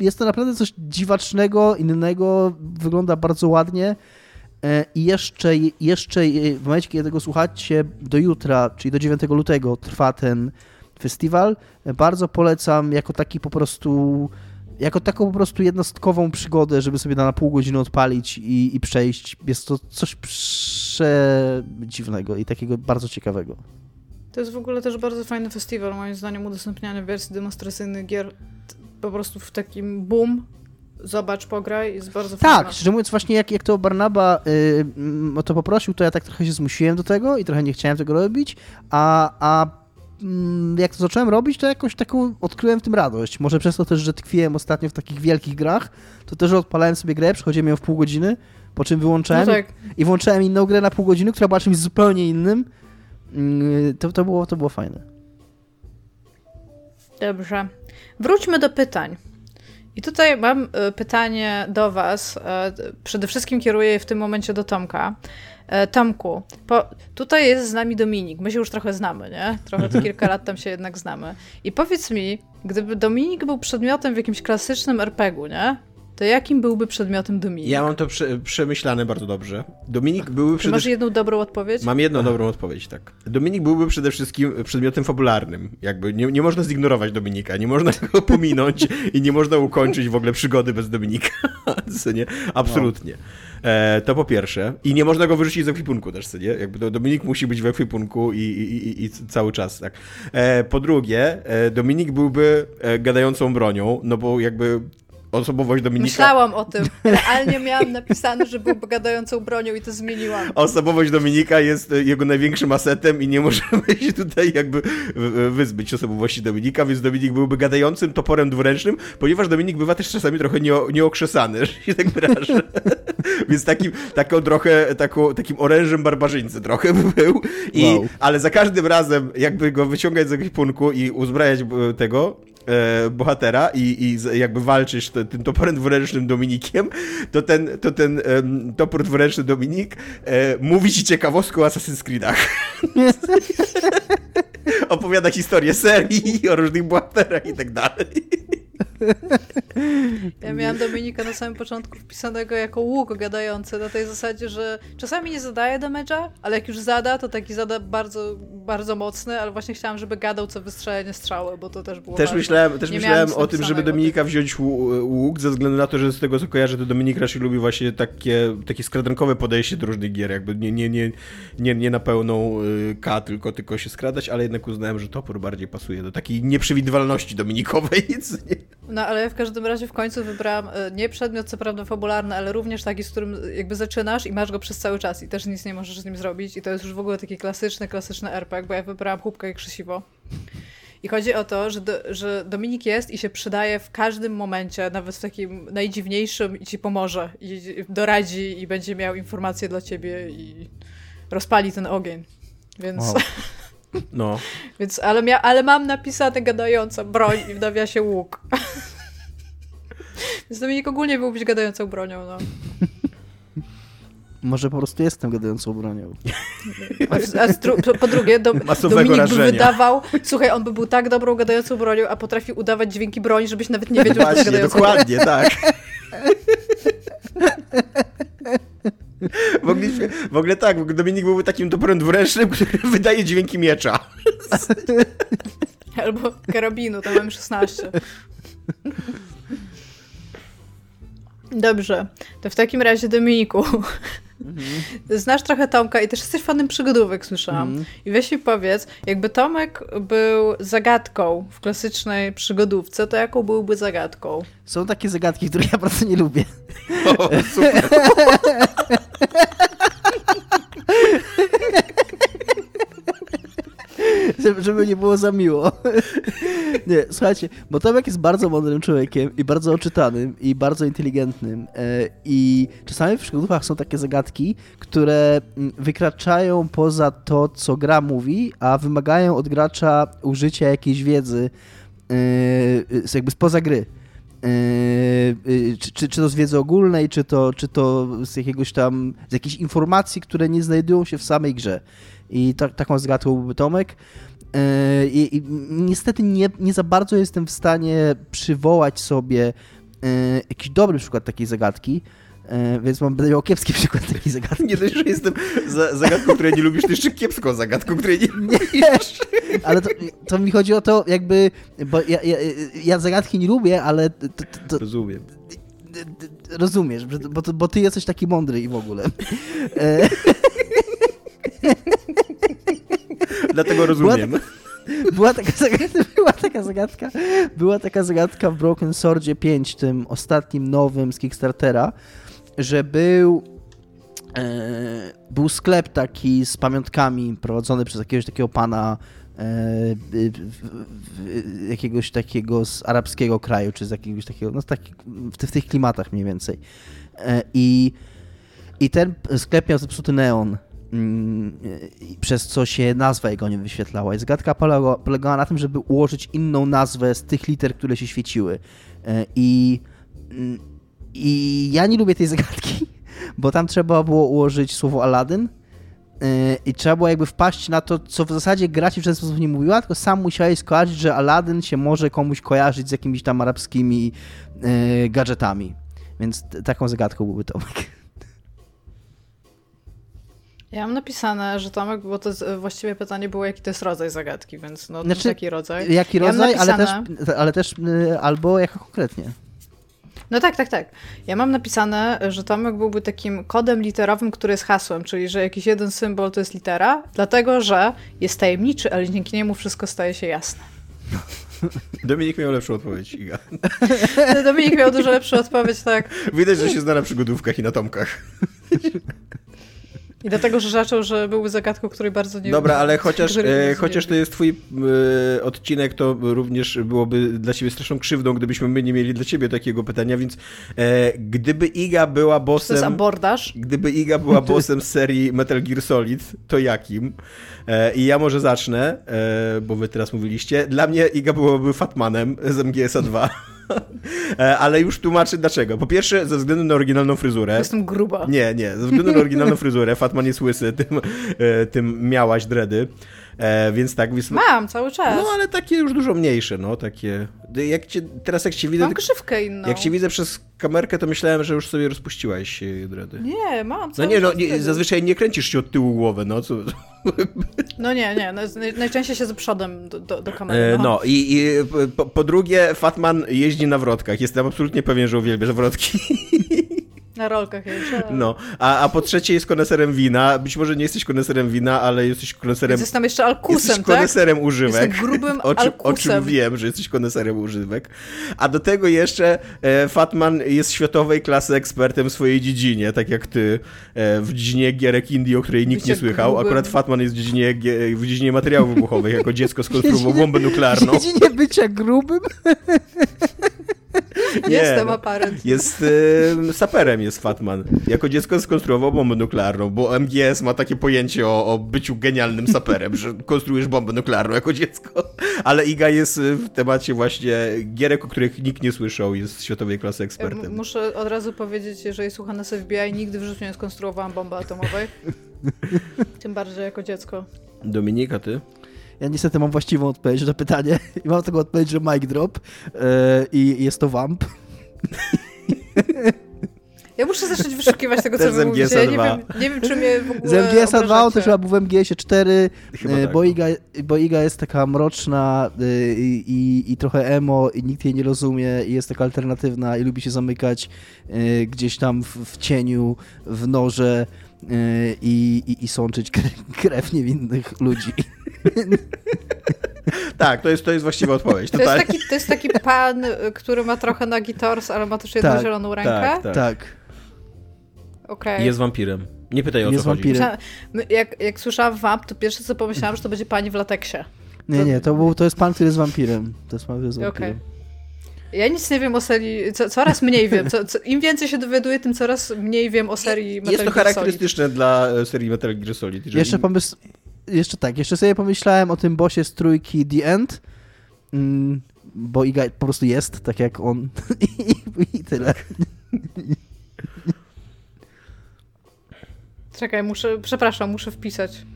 jest to naprawdę coś dziwacznego, innego, wygląda bardzo ładnie e, i jeszcze, jeszcze w momencie, kiedy tego słuchacie, do jutra, czyli do 9 lutego trwa ten festiwal. Bardzo polecam jako taki po prostu jako taką po prostu jednostkową przygodę, żeby sobie na pół godziny odpalić i, i przejść. Jest to coś przedziwnego i takiego bardzo ciekawego. To jest w ogóle też bardzo fajny festiwal, moim zdaniem, udostępnianie wersji demonstracyjnych gier po prostu w takim boom. Zobacz, pograj, jest bardzo tak, fajna. Tak, szczerze mówiąc, właśnie jak, jak to Barnaba yy, o to poprosił, to ja tak trochę się zmusiłem do tego i trochę nie chciałem tego robić, a, a mm, jak to zacząłem robić, to jakoś taką odkryłem w tym radość. Może przez to też, że tkwiłem ostatnio w takich wielkich grach, to też odpalałem sobie grę, przechodziłem ją w pół godziny, po czym wyłączałem no tak. i włączałem inną grę na pół godziny, która była czymś zupełnie innym to, to, było, to było fajne. Dobrze. Wróćmy do pytań. I tutaj mam e, pytanie do Was. E, przede wszystkim kieruję je w tym momencie do Tomka. E, Tomku, po, tutaj jest z nami Dominik. My się już trochę znamy, nie? Trochę to kilka lat tam się jednak znamy. I powiedz mi, gdyby Dominik był przedmiotem w jakimś klasycznym RPG-u, nie? To jakim byłby przedmiotem Dominik? Ja mam to prze, przemyślane bardzo dobrze. Dominik byłby przede... Masz jedną dobrą odpowiedź? Mam jedną dobrą odpowiedź, tak. Dominik byłby przede wszystkim przedmiotem fabularnym. Jakby nie, nie można zignorować Dominika, nie można go pominąć i nie można ukończyć w ogóle przygody bez Dominika. nie? Absolutnie. E, to po pierwsze. I nie można go wyrzucić z ekwipunku też, nie? Jakby Dominik musi być w ekwipunku i, i, i, i cały czas, tak. E, po drugie, e, Dominik byłby e, gadającą bronią, no bo jakby osobowość Dominika... Myślałam o tym. Realnie miałam napisane, że był gadającą bronią i to zmieniłam. Osobowość Dominika jest e, jego największym asetem i nie możemy się tutaj jakby wyzbyć osobowości Dominika, więc Dominik byłby gadającym toporem dwuręcznym, ponieważ Dominik bywa też czasami trochę nie, nieokrzesany, że się tak wyrażę. więc takim, taką trochę, taką, takim orężem barbarzyńcy trochę by był. I, wow. Ale za każdym razem jakby go wyciągać z jakiegoś punku i uzbrajać tego, bohatera i, i jakby walczysz tym toporem dwuręcznym Dominikiem, to ten, to ten e, topór dwuręczny Dominik e, mówi ci ciekawostkę o Assassin's Creedach. Opowiada historię serii, o różnych bohaterach i tak dalej. Ja miałam Dominika na samym początku wpisanego jako łuk gadający, na tej zasadzie, że czasami nie zadaje damage'a, ale jak już zada, to taki zada bardzo, bardzo mocny, ale właśnie chciałam, żeby gadał co wystrzelenie strzały, bo to też było Też myślałem, też myślałem o tym, żeby Dominika wziąć łuk, ze względu na to, że z tego co kojarzę, to Dominik raczej lubi właśnie takie, takie skradankowe podejście do różnych gier, jakby nie, nie, nie, nie, nie na pełną y, K, tylko, tylko się skradać, ale jednak uznałem, że topór bardziej pasuje do takiej nieprzewidywalności Dominikowej. No ale ja w każdym razie w końcu wybrałam e, nie przedmiot, co prawda fabularny, ale również taki, z którym jakby zaczynasz i masz go przez cały czas i też nic nie możesz z nim zrobić i to jest już w ogóle taki klasyczny, klasyczny RPG, bo ja wybrałam chłopkę i krzesiwo. I chodzi o to, że, do, że Dominik jest i się przydaje w każdym momencie, nawet w takim najdziwniejszym i ci pomoże, i doradzi i będzie miał informacje dla ciebie i rozpali ten ogień. Więc... Wow. No. Więc, ale, mia, ale mam napisane gadająca broń i w nawiasie łuk. Więc Dominik ogólnie był być gadającą bronią, no. Może po prostu jestem gadającą bronią. A, a po drugie, do, Dominik rażenia. by wydawał, słuchaj, on by był tak dobrą gadającą bronią, a potrafił udawać dźwięki broni, żebyś nawet nie wiedział, że to gadającą dokładnie, tak. W ogóle, tak, Dominik byłby takim toporem dwuręcznym, który wydaje dźwięki miecza. Albo karabinu, tam mam 16. Dobrze, to w takim razie Dominiku, mhm. znasz trochę Tomka i też jesteś fanem przygodówek, słyszałam. Mhm. I weź mi powiedz, jakby Tomek był zagadką w klasycznej przygodówce, to jaką byłby zagadką? Są takie zagadki, które ja bardzo nie lubię. O, super. żeby nie było za miło. Nie, słuchajcie, bo Tomek jest bardzo mądrym człowiekiem i bardzo oczytanym i bardzo inteligentnym e, i czasami w przygodówkach są takie zagadki, które mm, wykraczają poza to, co gra mówi, a wymagają od gracza użycia jakiejś wiedzy e, jakby spoza gry. Yy, czy, czy to z wiedzy ogólnej, czy to, czy to z jakiegoś tam, z jakichś informacji, które nie znajdują się w samej grze. I ta, taką zagadką byłby Tomek. Yy, I, I, niestety nie, nie za bardzo jestem w stanie przywołać sobie yy, jakiś dobry przykład takiej zagadki, yy, więc mam będę miał kiepski przykład takiej zagadki. Nie dość, że jestem za, zagadką, której nie lubisz, to jeszcze kiepską zagadką, której nie lubisz. Ale to, to, mi chodzi o to jakby, bo ja, ja, ja zagadki nie lubię, ale... To, to, Rozumiem. Rozumiesz, bo, bo ty jesteś taki mądry i w ogóle. Dlatego rozumiem. Była, taka zagadka, była taka zagadka, była taka zagadka w Broken Swordzie 5, tym ostatnim nowym z Kickstartera, że był e, był sklep taki z pamiątkami prowadzony przez jakiegoś takiego pana e, jakiegoś takiego z arabskiego kraju, czy z jakiegoś takiego, no taki, w, tych klimatach mniej więcej. E, I, I ten sklep miał zepsuty neon przez co się nazwa jego nie wyświetlała. I zagadka polegała na tym, żeby ułożyć inną nazwę z tych liter, które się świeciły. E, I, mm, i ja nie lubię tej zagadki, bo tam trzeba było ułożyć słowo Aladdin e, i trzeba było jakby wpaść na to, co w zasadzie gra ci w ten sposób nie mówiła, tylko sam musiałeś skojarzyć, że Aladdin się może komuś kojarzyć z jakimiś tam arabskimi e, gadżetami. Więc taką zagadką byłby Tomek. Ja mam napisane, że Tomek, bo to właściwie pytanie było, jaki to jest rodzaj zagadki, więc no znaczy, taki rodzaj. Jaki ja rodzaj, napisane... ale, też, ale też y, albo jaka konkretnie. No tak, tak, tak. Ja mam napisane, że Tomek byłby takim kodem literowym, który jest hasłem, czyli że jakiś jeden symbol to jest litera, dlatego że jest tajemniczy, ale dzięki niemu wszystko staje się jasne. Dominik miał lepszą odpowiedź, Iga. Dominik miał dużo lepszą odpowiedź, tak. Widać, że się zna na przygodówkach i na Tomkach. I dlatego, że zaczął, że były zagadką, której bardzo nie Dobra, ale chociaż, e, chociaż to jest twój e, odcinek, to również byłoby dla ciebie straszną krzywdą, gdybyśmy my nie mieli dla ciebie takiego pytania, więc e, gdyby Iga była bossem... To jest abordaż? Gdyby Iga była bossem z serii Metal Gear Solid, to jakim? E, I ja może zacznę, e, bo wy teraz mówiliście. Dla mnie Iga byłoby Fatmanem z MGS-a 2. E, ale już tłumaczę dlaczego. Po pierwsze, ze względu na oryginalną fryzurę. Jestem gruba. Nie, nie. Ze względu na oryginalną fryzurę. Fatman jest łysy, tym, e, tym miałaś dredy. E, więc tak. Więc... Mam, cały czas. No, ale takie już dużo mniejsze, no, takie... Jak cię, teraz jak cię widzę... Mam grzywkę inną. Jak cię widzę przez kamerkę, to myślałem, że już sobie rozpuściłaś dredy. Nie, mam No nie, no, nie, zazwyczaj nie kręcisz się od tyłu głowy, no, co... No nie, nie, no, najczęściej się z przodem do, do, do kamery. E, no, no i, i po, po, drugie, Fatman jeździ na wrotkach. Jestem absolutnie pewien, że uwielbia wrotki. Na rolkach jeszcze. No, a, a po trzecie jest koneserem wina. Być może nie jesteś koneserem wina, ale jesteś koneserem... Więc jestem jeszcze alkusem, jesteś tak? koneserem używek. Jestem grubym o, czym, alkusem. o czym wiem, że jesteś koneserem używek. A do tego jeszcze e, Fatman jest światowej klasy ekspertem w swojej dziedzinie, tak jak ty e, w dziedzinie gierek indie, o której nikt Bycie nie słychał. grubym. Akurat Fatman jest w dziedzinie, w dziedzinie materiałów wybuchowych. Jako dziecko skonstruował bombę nuklearną. Dziedzinie bycia grubym? Nie, Jestem no. aparent. Jest e, saperem jest Fatman. Jako dziecko skonstruował bombę nuklearną, bo MGS ma takie pojęcie o, o byciu genialnym saperem, że konstruujesz bombę nuklearną jako dziecko. Ale Iga jest e, w temacie właśnie gierek, o których nikt nie słyszał, jest światowej klasy M- ekspertem. Muszę od razu powiedzieć, jeżeli słucha nas FBI, nigdy w życiu nie skonstruowałam bomby atomowej. Tym bardziej jako dziecko. Dominika, ty? Ja niestety mam właściwą odpowiedź na pytanie i mam taką odpowiedź, że mic drop e, i jest to vamp. Ja muszę zacząć wyszukiwać tego, co wy mówicie. Ja nie dwa. wiem, nie wiem, czy mnie w ogóle Z MGS-a 2 on obrażacie. też chyba był w MGS-ie 4, Chyba e, tak. bo, Iga, bo Iga jest taka mroczna e, i, i, i trochę emo i nikt jej nie rozumie i jest taka alternatywna i lubi się zamykać e, gdzieś tam w, w cieniu, w norze i, i, i sączyć krew, niewinnych ludzi. Tak, to jest, to jest właściwa odpowiedź. To jest, Totalnie. taki, to jest taki pan, y, który ma trochę nagi tors, ale ma też jedną Tak, zieloną rękę. Tak, tak. Tak. Okej. Jest wampirem. Nie pytaj o Jest co chodzi. wampirem. My- Jak, jak słyszałam wamp, to pierwsze co pomyślałam, że to będzie pani w lateksie. Nie, nie, to, był, to jest pan, który jest wampirem. To jest pan, który jest wampirem. Ja nic nie wiem o serii, co, coraz mniej wiem. Co, co, Im więcej się dowiaduję, tym coraz mniej wiem o serii Metal Jest to Gear Solid. charakterystyczne dla e, serii Metal Gear Solid. Jeżeli... Jeszcze pomysł... Jeszcze tak, jeszcze sobie pomyślałem o tym bossie z trójki The End, mm, bo Iga po prostu jest, tak jak on i, i tyle. Czekaj, muszę, przepraszam, muszę wpisać.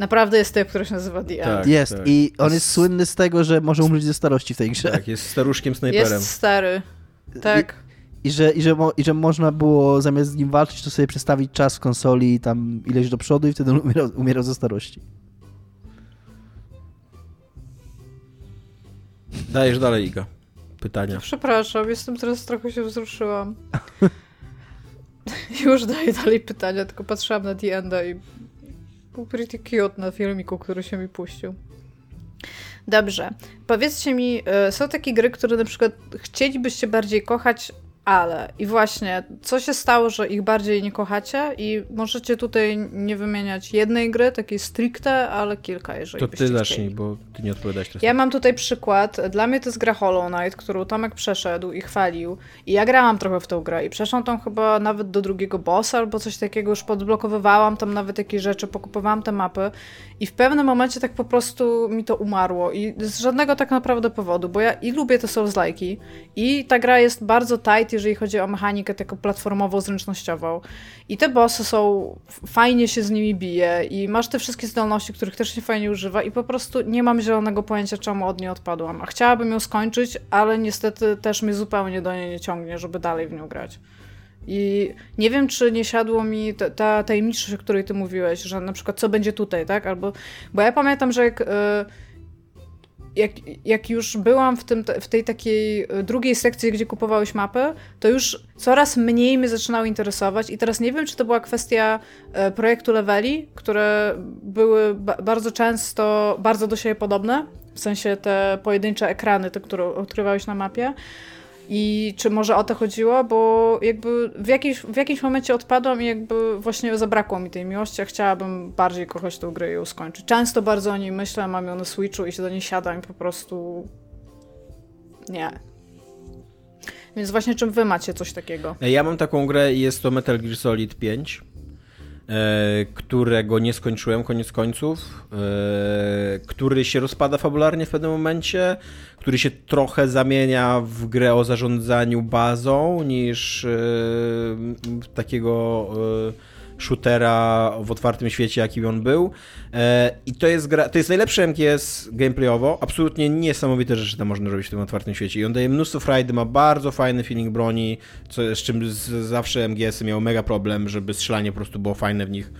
Naprawdę jest typ, który się nazywa The End. Tak. Jest i on jest słynny z tego, że może umrzeć ze starości w tej grze. Tak, jest staruszkiem snajperem. Jest stary. Tak. I że, i, że mo, I że można było zamiast z nim walczyć, to sobie przestawić czas w konsoli tam ileś do przodu i wtedy on umierał, umierał ze starości. Dajesz dalej, Iga. Pytania. Przepraszam, jestem teraz trochę się wzruszyłam. Już daję dalej pytania, tylko patrzyłam na The Enda i był pretty cute na filmiku, który się mi puścił. Dobrze. Powiedzcie mi, y, są takie gry, które na przykład chcielibyście bardziej kochać, ale i właśnie, co się stało, że ich bardziej nie kochacie i możecie tutaj nie wymieniać jednej gry, takiej stricte, ale kilka, jeżeli To ty chcieli. zacznij, bo ty nie odpowiadasz teraz. Ja mam tutaj przykład. Dla mnie to jest gra Hollow Knight, którą Tomek przeszedł i chwalił. I ja grałam trochę w tą grę i przeszłam tam chyba nawet do drugiego bossa albo coś takiego. Już podblokowywałam tam nawet jakieś rzeczy, pokupowałam te mapy. I w pewnym momencie tak po prostu mi to umarło. I z żadnego tak naprawdę powodu, bo ja i lubię te Souls-like'i i ta gra jest bardzo tight, jeżeli chodzi o mechanikę taką platformowo-zręcznościową. I te bossy są, fajnie się z nimi bije i masz te wszystkie zdolności, których też się fajnie używa i po prostu nie mam zielonego pojęcia, czemu od niej odpadłam. A chciałabym ją skończyć, ale niestety też mnie zupełnie do niej nie ciągnie, żeby dalej w nią grać. I nie wiem, czy nie siadło mi ta, ta tajemniczość, o której ty mówiłeś, że na przykład co będzie tutaj, tak? Albo, bo ja pamiętam, że jak, y, jak, jak już byłam w, tym, w tej takiej y, drugiej sekcji, gdzie kupowałeś mapy, to już coraz mniej mnie zaczynało interesować i teraz nie wiem, czy to była kwestia e, projektu leveli, które były ba bardzo często bardzo do siebie podobne, w sensie te pojedyncze ekrany, te, które odkrywałeś na mapie, i czy może o to chodziło, bo jakby w, jakiejś, w jakimś momencie odpadłam i jakby właśnie zabrakło mi tej miłości, a chciałabym bardziej kochać tę grę i ją skończyć. Często bardzo o niej myślę, mam ją na Switchu i się do niej siadam i po prostu nie. Więc właśnie czym wy macie coś takiego? Ja mam taką grę i jest to Metal Gear Solid 5, e, którego nie skończyłem koniec końców, e, który się rozpada fabularnie w pewnym momencie, który się trochę zamienia w grę o zarządzaniu bazą niż e, takiego e, shootera w otwartym świecie, jakim on był. E, I to jest gra, to jest najlepszy MGS gameplayowo, absolutnie niesamowite rzeczy tam można robić w tym otwartym świecie. I on daje mnóstwo frajdy, ma bardzo fajny feeling broni, co, z czym z, zawsze MGS-y miały mega problem, żeby strzelanie po prostu było fajne w nich.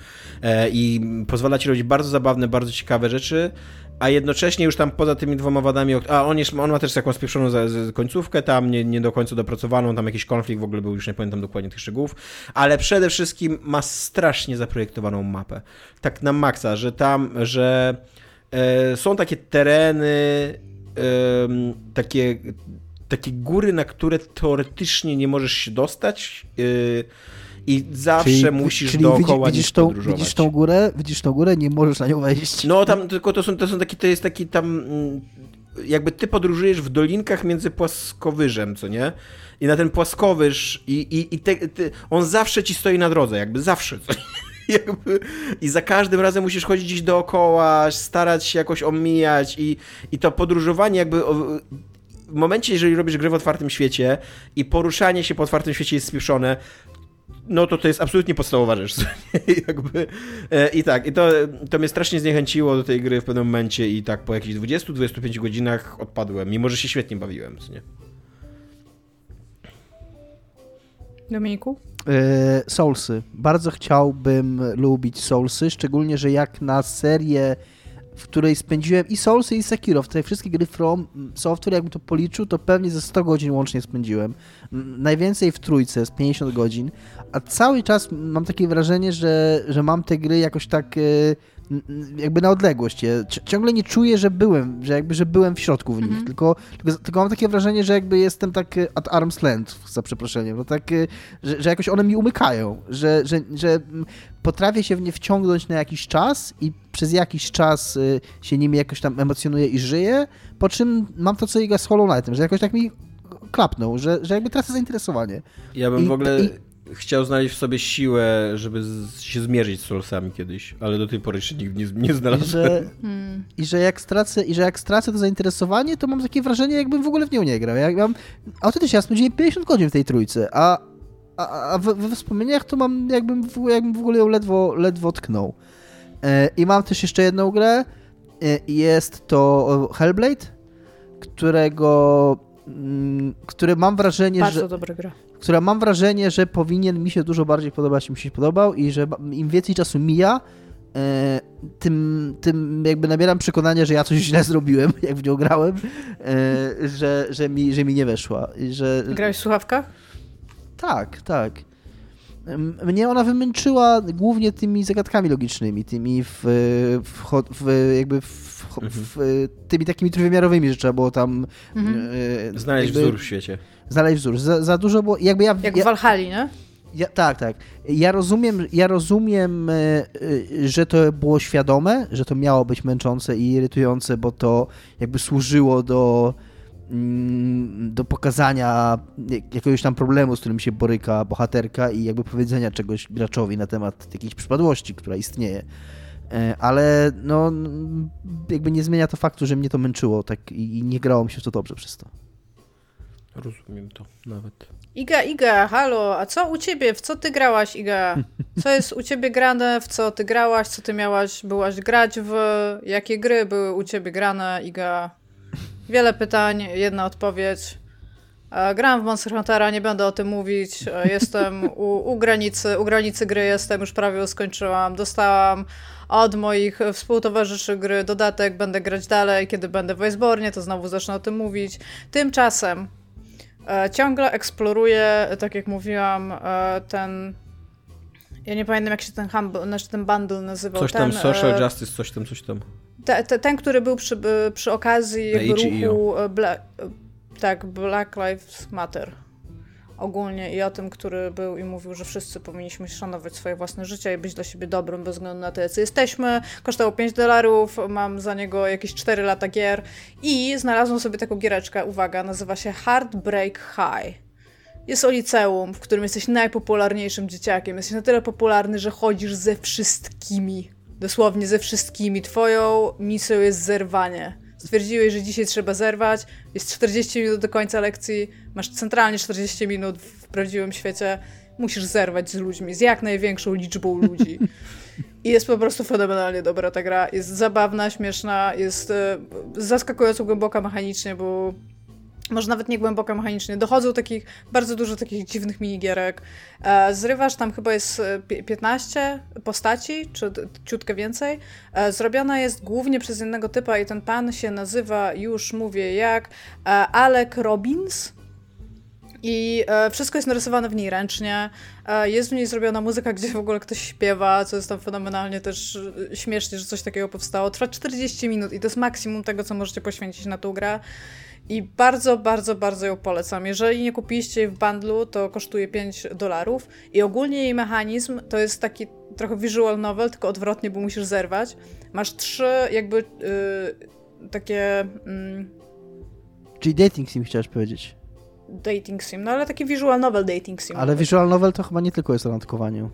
E, i pozwala ci robić bardzo zabawne, bardzo ciekawe rzeczy, a jednocześnie już tam poza tymi dwoma wadami, a on, jest, on ma też taką spieprzoną końcówkę tam, nie, nie do końca dopracowaną, tam jakiś konflikt w ogóle był, już nie pamiętam dokładnie tych szczegółów, ale przede wszystkim ma strasznie zaprojektowaną mapę. Tak na maksa, że tam, że e, są takie tereny, e, takie, takie góry, na które teoretycznie nie możesz się dostać, e, i zawsze czyli, musisz czyli dookoła widzisz, tą, widzisz tą górę, widzisz tą górę, nie możesz na nią wejść. No tam tylko to są, to są taki, to jest taki tam mm, jakby ty podróżujesz w dolinkach między płaskowyżem, co nie? I na ten płaskowyż i, i, i te, te, on zawsze ci stoi na drodze, jakby zawsze. Co jakby, I za każdym razem musisz chodzić gdzieś dookoła, starać się jakoś omijać i, i to podróżowanie jakby w momencie, jeżeli robisz grę w otwartym świecie i poruszanie się po otwartym świecie jest spieszone, no to to jest absolutnie podstawowa rzecz. Jakby, e, I tak, i to, to mnie strasznie zniechęciło do tej gry w pewnym momencie i tak po jakichś 20-25 godzinach odpadłem, mimo że się świetnie bawiłem. Nie? Dominiku? E, Soulsy. Bardzo chciałbym lubić Soulsy, szczególnie, że jak na serię w której spędziłem i Soulsy i Sekiro, w te wszystkie gry From Software, jakbym to policzył, to pewnie ze 100 godzin łącznie spędziłem. Najwięcej w trójce, z 50 godzin, a cały czas mam takie wrażenie, że, że mam te gry jakoś tak e, jakby na odległość. Ja ciągle nie czuję, że byłem, że jakby, że byłem w środku w nich, mm -hmm. tylko, tylko, tylko, mam takie wrażenie, że jakby jestem tak e, at arm's length, za przeproszeniem, no tak, e, że, że jakoś one mi umykają, że, że, że potrafię się w nie wciągnąć na jakiś czas i przez jakiś czas się nimi jakoś tam emocjonuję i żyję, po czym mam to, co Iga z Hollow Knightem, że jakoś tak mi klapnął, że, że jakby tracę zainteresowanie. Ja bym I, w ogóle... I, chciał znaleźć w sobie siłę, żeby z, się zmierzyć z Soulsami kiedyś, ale do tej pory jeszcze nigdy nie, nie znalazłem. I że, hmm. i że, jak stracę, I że jak stracę to zainteresowanie, to mam takie wrażenie, jakbym w ogóle w nią nie grał. Jak mam, autentycznie, ja spędziłem 50 godzin w tej trójce, a, a, a we, we wspomnieniach to mam, jakbym w, jakbym w ogóle ją ledwo, ledwo tknął. E, I mam też jeszcze jedną grę, e, jest to Hellblade, którego mm, który mam wrażenie, Bardzo że... dobra gra która mam wrażenie, że powinien mi się dużo bardziej podobać, mi się podobał i że im więcej czasu mija, e, tym, tym jakby nabieram przekonania, że ja coś źle zrobiłem, jak w nią grałem, e, że, że, mi, że mi nie weszła. Że... Grałeś w słuchawkach? Tak, tak. Mnie ona wymęczyła głównie tymi zagadkami logicznymi, tymi w, w, w jakby w, mhm. w, tymi takimi trójwymiarowymi, że trzeba było tam mhm. e, znaleźć jakby, wzór w świecie znaleźć wzór. Za, za dużo było, jakby ja... Jak ja, w Walhali, nie? Ja, tak, tak. Ja rozumiem, ja rozumiem, e, e, że to było świadome, że to miało być męczące i irytujące, bo to jakby służyło do, do pokazania jakiegoś tam problemu, z którym się boryka bohaterka i jakby powiedzenia czegoś graczowi na temat jakiejś przypadłości, która istnieje. E, ale no, jakby nie zmienia to faktu, że mnie to męczyło tak i nie grało mi się to dobrze przez to. Rozumiem to nawet. Iga, Iga, halo, a co u ciebie? W co ty grałaś, Iga? Co jest u ciebie grane? W co ty grałaś? Co ty miałaś, byłaś grać w? Jakie gry były u ciebie grane, Iga? Wiele pytań, jedna odpowiedź. Gram w Monster Huntera, nie będę o tym mówić. Jestem u, u, granicy, u granicy gry jestem, już prawie skończyłam. Dostałam od moich współtowarzyszy gry dodatek, będę grać dalej. Kiedy będę w Iceborne, to znowu zacznę o tym mówić. Tymczasem E, ciągle eksploruję, tak jak mówiłam, e, ten. Ja nie pamiętam, jak się ten, humble, znaczy ten bundle nazywał. Coś tam, ten, Social e, Justice, coś tam, coś tam. Te, te, ten, który był przy, przy okazji jakby ruchu. Bla, tak, Black Lives Matter ogólnie i o tym, który był i mówił, że wszyscy powinniśmy szanować swoje własne życie i być dla siebie dobrym bez względu na to, jacy jesteśmy. Kosztował 5 dolarów, mam za niego jakieś 4 lata gier i znalazłam sobie taką giereczkę, uwaga, nazywa się Heartbreak High. Jest o liceum, w którym jesteś najpopularniejszym dzieciakiem. Jesteś na tyle popularny, że chodzisz ze wszystkimi. Dosłownie ze wszystkimi. Twoją misją jest zerwanie stwierdziłeś, że dzisiaj trzeba zerwać, jest 40 minut do końca lekcji, masz centralnie 40 minut w prawdziwym świecie, musisz zerwać z ludźmi, z jak największą liczbą ludzi. I jest po prostu fenomenalnie dobra ta gra. Jest zabawna, śmieszna, jest e, zaskakująco głęboka mechanicznie, bo może nawet nie głęboko mechanicznie, dochodzą takich, bardzo dużo takich dziwnych minigierek. E, zrywasz, tam chyba jest 15 postaci, czy ciutkę więcej. E, zrobiona jest głównie przez jednego typa i ten pan się nazywa, już mówię jak, e, Alec Robbins. I e, wszystko jest narysowane w niej ręcznie. E, jest w niej zrobiona muzyka, gdzie w ogóle ktoś śpiewa, co jest tam fenomenalnie też e, śmiesznie, że coś takiego powstało. Trwa 40 minut i to jest maksimum tego, co możecie poświęcić na tą grę. I bardzo, bardzo, bardzo ją polecam. Jeżeli nie kupiliście jej w bundlu, to kosztuje 5 dolarów. I ogólnie jej mechanizm to jest taki trochę visual novel, tylko odwrotnie, bo musisz zerwać. Masz trzy jakby yy, takie... Yy... Czyli dating sim chciałeś powiedzieć dating sim, no ale taki visual novel dating sim. Ale visual novel to chyba nie tylko jest o randkowaniu.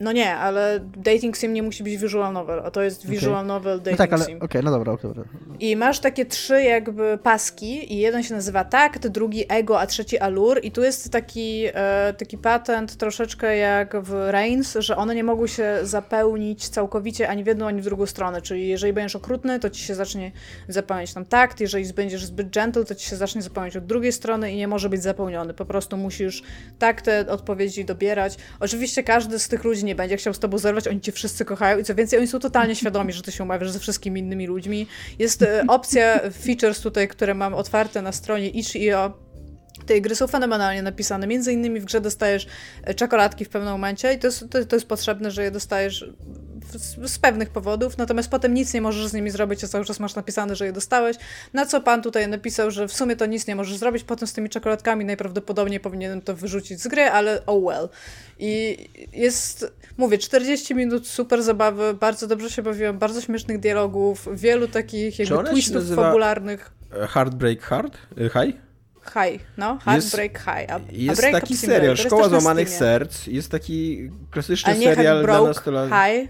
No nie, ale dating sim nie musi być visual novel, a to jest visual okay. novel dating no tak, ale, sim. Okej, okay, no dobra, okay, dobra. I masz takie trzy jakby paski i jeden się nazywa takt, drugi ego, a trzeci allure i tu jest taki, e, taki patent troszeczkę jak w Reigns, że one nie mogą się zapełnić całkowicie ani w jedną, ani w drugą stronę, czyli jeżeli będziesz okrutny, to ci się zacznie zapełniać tam takt, jeżeli będziesz zbyt gentle, to ci się zacznie zapełniać od drugiej strony i nie może być zapełniony, po prostu musisz tak te odpowiedzi dobierać. Oczywiście każdy z tych ludzi nie będzie chciał z tobą zerwać, oni cię wszyscy kochają i co więcej, oni są totalnie świadomi, że ty się umawiasz ze wszystkimi innymi ludźmi. Jest e, opcja features tutaj, które mam otwarte na stronie itch.io, tej gry są fenomenalnie napisane. Między innymi w grze dostajesz e, czekoladki w pewnym momencie i to jest, to, to jest potrzebne, że je dostajesz z, z, pewnych powodów, natomiast potem nic nie możesz z nimi zrobić, a cały czas masz napisane, że je dostałeś. Na co pan tutaj napisał, że w sumie to nic nie możesz zrobić, potem z tymi czekoladkami najprawdopodobniej powinienem to wyrzucić z gry, ale oh well. I jest, mówię, 40 minut super zabawy, bardzo dobrze się bawiłam, bardzo śmiesznych dialogów, wielu takich jakby twistów fabularnych. Heartbreak Hard? High? High, no, Heartbreak jest, High. A, jest a taki serial, Szkoła Złamanych Serc, jest taki klasyczny serial dla nastolatków. High,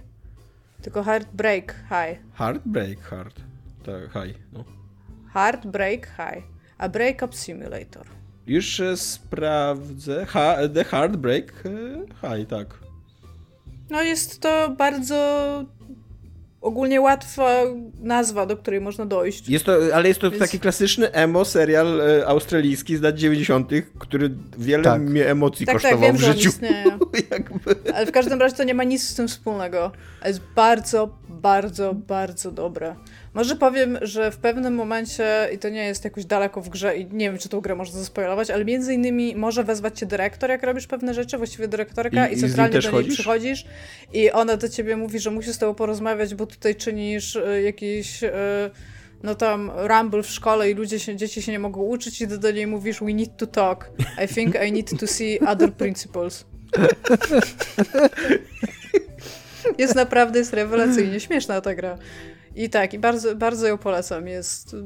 tylko Heartbreak High. Heartbreak Hard, tak, High, no. Heartbreak High, a Breakup Simulator. Już sprawdzę, ha, The Heartbreak e, High, tak. No jest to bardzo ogólnie łatwa nazwa, do której można dojść. Jest to, ale jest to Więc... taki klasyczny emo serial e, australijski z lat 90., który wiele tak. mnie emocji tak, kosztował tak, wiem, w życiu. Jakby. Ale w każdym razie to nie ma nic z tym wspólnego. Jest bardzo, bardzo, bardzo dobre. Może powiem, że w pewnym momencie, i to nie jest jakoś daleko w grze, i nie wiem, czy tą grę można zaspoilować, ale między innymi może wezwać cię dyrektor, jak robisz pewne rzeczy, właściwie dyrektorka, i, i centralnie do niej chodzisz? przychodzisz i ona do ciebie mówi, że musi z tobą porozmawiać, bo tutaj czynisz y, jakiś. Y, no tam rumble w szkole i ludzie się, dzieci się nie mogą uczyć i do, do niej mówisz we need to talk. I think I need to see other principles. jest naprawdę, jest rewelacyjnie śmieszna ta gra. I tak, i bardzo, bardzo ją polecam. Jest.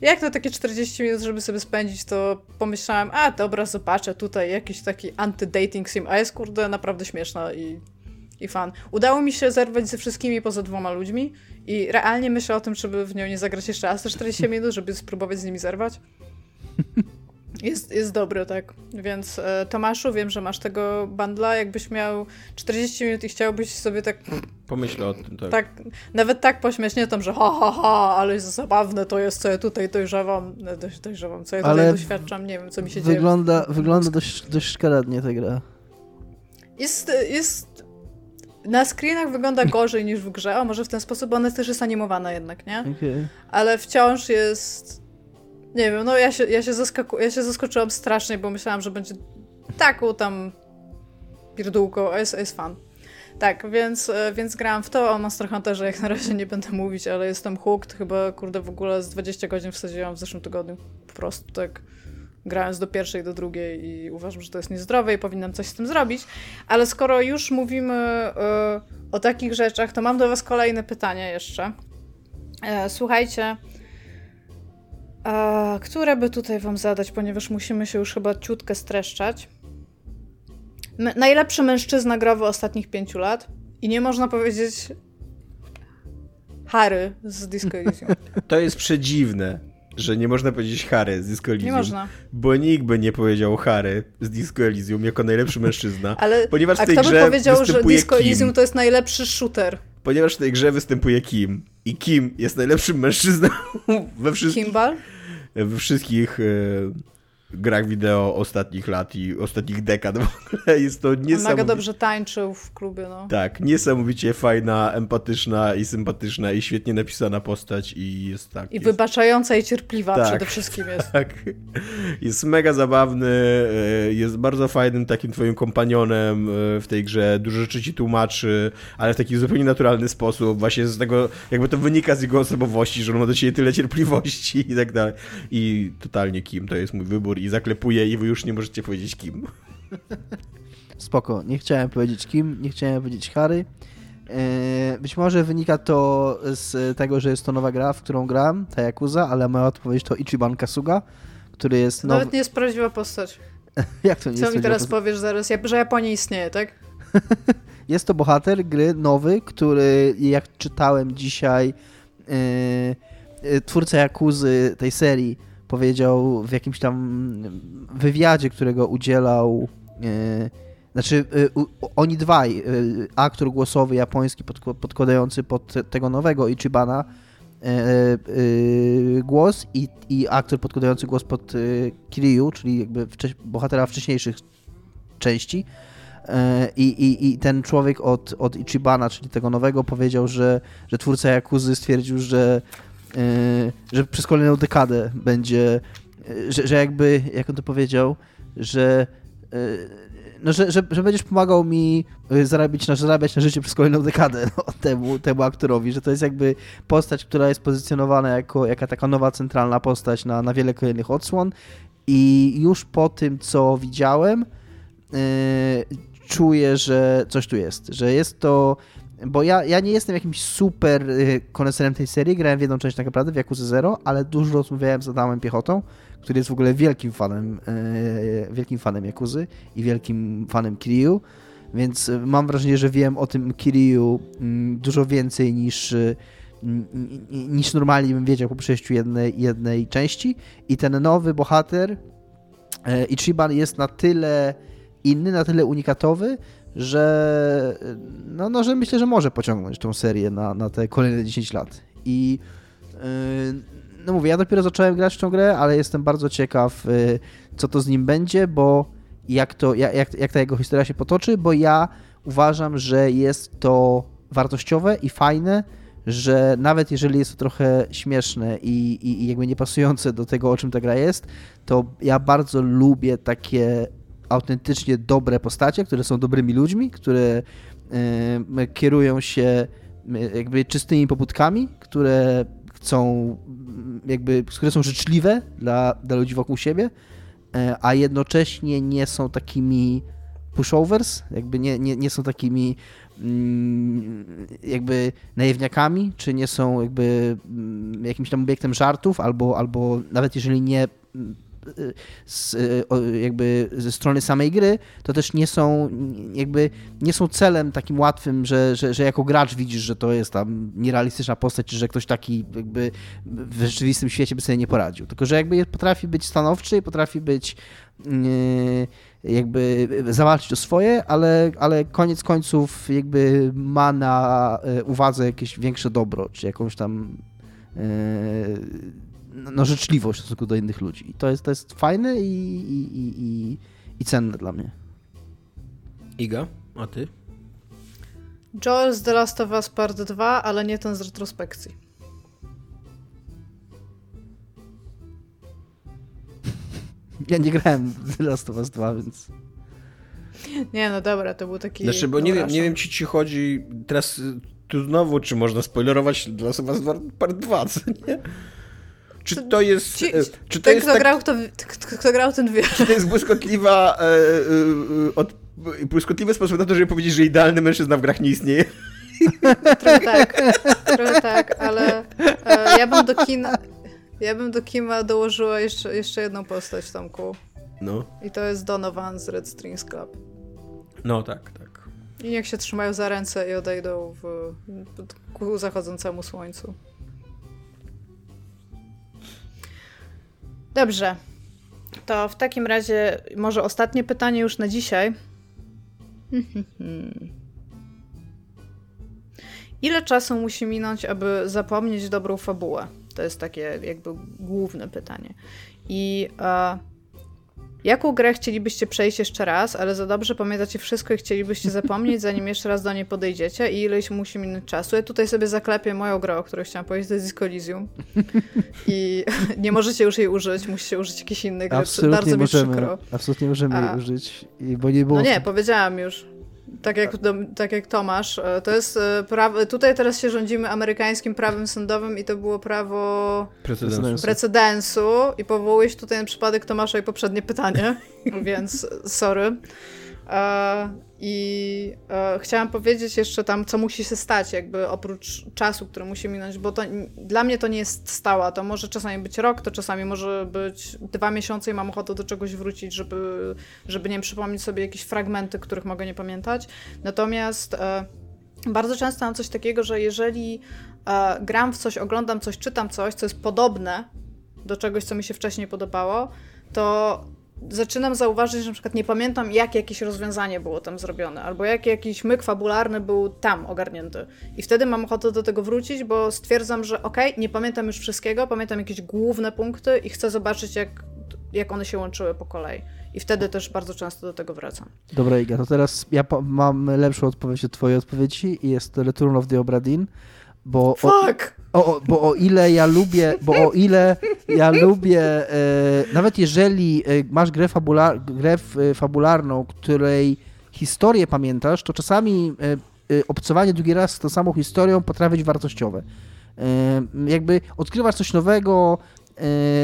Jak na takie 40 minut, żeby sobie spędzić, to pomyślałem, a dobra, zobaczę tutaj jakiś taki anty-dating sim, a jest kurde naprawdę śmieszna i, i fan. Udało mi się zerwać ze wszystkimi poza dwoma ludźmi i realnie myślę o tym, żeby w nią nie zagrać jeszcze raz te 40 minut, żeby spróbować z nimi zerwać. Jest, jest dobry, tak. Więc e, Tomaszu, wiem, że masz tego bandla. Jakbyś miał 40 minut i chciałbyś sobie tak. Pomyślę o tym, tak. tak nawet tak pośmiesznie tam, że ha, ha, ha, ale jest zabawne to jest, co ja tutaj dojrzewam. Dość, dojrzewam, co ja tutaj ale doświadczam, nie wiem, co mi się wygląda, dzieje. Wygląda dość, dość szkaradnie ta gra. Jest, jest. Na screenach wygląda gorzej niż w grze, a może w ten sposób, bo ona też jest animowana jednak, nie? Okay. Ale wciąż jest nie wiem, no ja się, ja się, zaskaku, ja się zaskoczyłam strasznie, bo myślałam, że będzie taką tam pierdółką, a jest, jest fan. Tak, więc, e, więc grałam w to o Monster Hunterze, jak na razie nie będę mówić, ale jestem hooked, chyba kurde w ogóle z 20 godzin wsadziłam w zeszłym tygodniu. Po prostu tak grając do pierwszej, do drugiej i uważam, że to jest niezdrowe i powinnam coś z tym zrobić. Ale skoro już mówimy y, o takich rzeczach, to mam do was kolejne pytanie jeszcze. E, słuchajcie, a które by tutaj wam zadać, ponieważ musimy się już chyba ciutkę streszczać. M najlepszy mężczyzna growy ostatnich pięciu lat. I nie można powiedzieć Harry z Disco Elysium. To jest przedziwne, że nie można powiedzieć Harry z Disco Elysium. Nie można. Bo nikt by nie powiedział Harry z Disco Elysium jako najlepszy mężczyzna. Ale ponieważ w tej a kto by powiedział, że Disco Elysium to jest najlepszy shooter? Ponieważ w tej grze występuje Kim. I Kim jest najlepszym mężczyzną we wszystkim. Kimball? we wszystkich grach wideo ostatnich lat i ostatnich dekad w ogóle. Jest to niesamowicie... Mega dobrze tańczył w klubie, no. Tak, niesamowicie fajna, empatyczna i sympatyczna i świetnie napisana postać i jest tak... I jest... wybaczająca i cierpliwa tak, przede wszystkim jest. Tak. Jest mega zabawny, e, jest bardzo fajnym takim twoim kompanionem e, w tej grze, dużo rzeczy ci tłumaczy, ale w taki zupełnie naturalny sposób, właśnie z tego, jakby to wynika z jego osobowości, że on ma do ciebie tyle cierpliwości i tak dalej. I totalnie Kim, to jest mój wybór i zaklepuje i wy już nie możecie powiedzieć kim. Spoko, nie chciałem powiedzieć kim, nie chciałem powiedzieć Harry. E, być może wynika to z tego, że jest to nowa gra, w którą gram, ta Yakuza, ale moja odpowiedź to Ichiban Kasuga, który jest nowy... Nawet nie jest prawdziwa postać. Jak to nie Co jest mi teraz postać? powiesz zaraz, że Japonia istnieje, tak? jest to bohater gry nowy, który jak czytałem dzisiaj yy, twórca Jakuzy tej serii powiedział w jakimś tam wywiadzie, którego udzielał. Yy, znaczy, yy, oni dwaj, yy, aktor głosowy japoński podkładający pod tego nowego Ichibana głos i, i aktor podkładający głos pod Kiryu, czyli jakby bohatera wcześniejszych części. I, i, I ten człowiek od, od Ichibana, czyli tego nowego, powiedział, że, że twórca Jakuzy stwierdził, że E, że przez kolejną dekadę będzie, e, że, że jakby, jak on to powiedział, że e, no, że, że, że będziesz pomagał mi zarabiać na, zarabiać na życie przez kolejną dekadę no, temu, temu aktorowi, że to jest jakby postać, która jest pozycjonowana jako jaka taka nowa centralna postać na, na wiele kolejnych odsłon. I już po tym, co widziałem, yy, czuję, że coś tu jest, że jest to bo ja, ja nie jestem jakimś super y, koneserem tej serii, grałem w jedną część tak naprawdę, w Yakuza Zero, ale dużo rozmawiałem z Adamem Piechotą, który jest w ogóle wielkim fanem, yy, wielkim fanem Yakuzy i wielkim fanem Kiryu, więc y, mam wrażenie, że wiem o tym Kiryu mm, dużo więcej niż y, niż normalnie bym wiedział po przejściu jednej, jednej części. I ten nowy bohater Ichiban jest na tyle inny, na tyle unikatowy, że, no, no, że myślę, że może pociągnąć tą serię na, na te kolejne 10 lat. I yy, no mówię, ja dopiero zacząłem grać w tą grę, ale jestem bardzo ciekaw, yy, co to z nim będzie, bo jak, to, jak, jak ta jego historia się potoczy, bo ja uważam, że jest to wartościowe i fajne, że nawet jeżeli jest to trochę śmieszne i, i, i jakby niepasujące do tego, o czym ta gra jest, to ja bardzo lubię takie autentycznie dobre postacie, które są dobrymi ludźmi, które e, kierują się jakby czystymi pobudkami, które chcą, jakby, które są życzliwe dla, dla ludzi wokół siebie, e, a jednocześnie nie są takimi pushovers, jakby nie, nie, nie są takimi mm, jakby naiwniakami, czy nie są jakby mm, jakimś tam obiektem żartów, albo, albo nawet jeżeli nie z, jakby ze strony samej gry, to też nie są jakby nie są celem takim łatwym, że, że, że jako gracz widzisz, że to jest tam nierealistyczna postać, czy że ktoś taki jakby w rzeczywistym świecie by sobie nie poradził. Tylko, że jakby potrafi być stanowczy i potrafi być jakby zawalczyć o swoje, ale, ale koniec końców jakby ma na e, uwadze jakieś większe dobro, czy jakąś tam e, no, życzliwość w stosunku do innych ludzi. I to jest, to jest fajne i, i, i, i cenne dla mnie. Iga, a ty? Joel z The Last of Us Part 2, ale nie ten z retrospekcji. Ja nie grałem w The Last of Us 2, więc... Nie, no dobra, to był taki... Znaczy, bo nie wiem, nie wiem, czy ci chodzi teraz tu znowu, czy można spoilerować The Last of Us Part 2, co nie? Czy to jest. Ci, e, czy to ten, jest kto, tak, grał, kto, kto grał, ten wie. Czy to jest błyskotliwa. E, e, od, błyskotliwy sposób na to, żeby powiedzieć, że idealny mężczyzna w grach nie istnieje? Trochę tak. Trochę tak, ale e, ja bym do kina. Ja bym do Kima dołożyła jeszcze, jeszcze jedną postać, Tomku. No. I to jest Donovan z Red Strings Club. No tak, tak. I niech się trzymają za ręce i odejdą w, ku zachodzącemu słońcu. Dobrze. To w takim razie może ostatnie pytanie już na dzisiaj. Ile czasu musi minąć, aby zapomnieć dobrą fabułę? To jest takie jakby główne pytanie. I e, Jaką grę chcielibyście przejść jeszcze raz, ale za dobrze pamiętacie wszystko i chcielibyście zapomnieć, zanim jeszcze raz do niej podejdziecie i ileś musi minąć czasu? Ja tutaj sobie zaklepię moją grę, o której chciałam powiedzieć, to jest Disco Elysium. I nie możecie już jej użyć, musicie użyć jakiejś innej gry. Absolutnie Bardzo możemy, mi przykro. Absolutnie możemy A, jej użyć, bo nie było... No nie, powiedziałam już. Tak jak, tak. jak Tomasz, e, to jest e, prawo, tutaj teraz się rządzimy amerykańskim prawem sądowym i to było prawo precedensu, precedensu. I powołuje się tutaj na przypadek Tomasza i poprzednie pytanie, więc sorry. E, I e, chciałam powiedzieć jeszcze tam, co musi się stać, jakby oprócz czasu, który musi minąć, bo to, dla mnie to nie jest stała. To może czasami być rok, to czasami może być dwa miesiące i mam ochotę do czegoś wrócić, żeby, żeby nie przypomnieć sobie jakieś fragmenty, których mogę nie pamiętać. Natomiast e, bardzo często mam coś takiego, że jeżeli gram w coś, oglądam coś, czytam coś, co jest podobne do czegoś, co mi się wcześniej podobało, to zaczynam zauważyć, że na przykład nie pamiętam, jak jakieś rozwiązanie było tam zrobione, albo jak jakiś myk fabularny był tam ogarnięty. I wtedy mam ochotę do tego wrócić, bo stwierdzam, że okej, okay, nie pamiętam już wszystkiego, pamiętam jakieś główne punkty i chcę zobaczyć, jak, jak one się łączyły po kolei. I wtedy też bardzo często do tego wracam. Dobra, Iga, to teraz ja mam lepszą odpowiedź od twojej odpowiedzi i jest Return of the Obra Dinn, bo... Fuck! O, bo o ile ja lubię, bo o ile ja lubię, e, nawet jeżeli e, masz grę, fabula, grę e, fabularną, której historię pamiętasz, to czasami e, e, obcowanie drugi raz z tą samą historią potrafi być wartościowe. E, jakby odkrywasz coś nowego,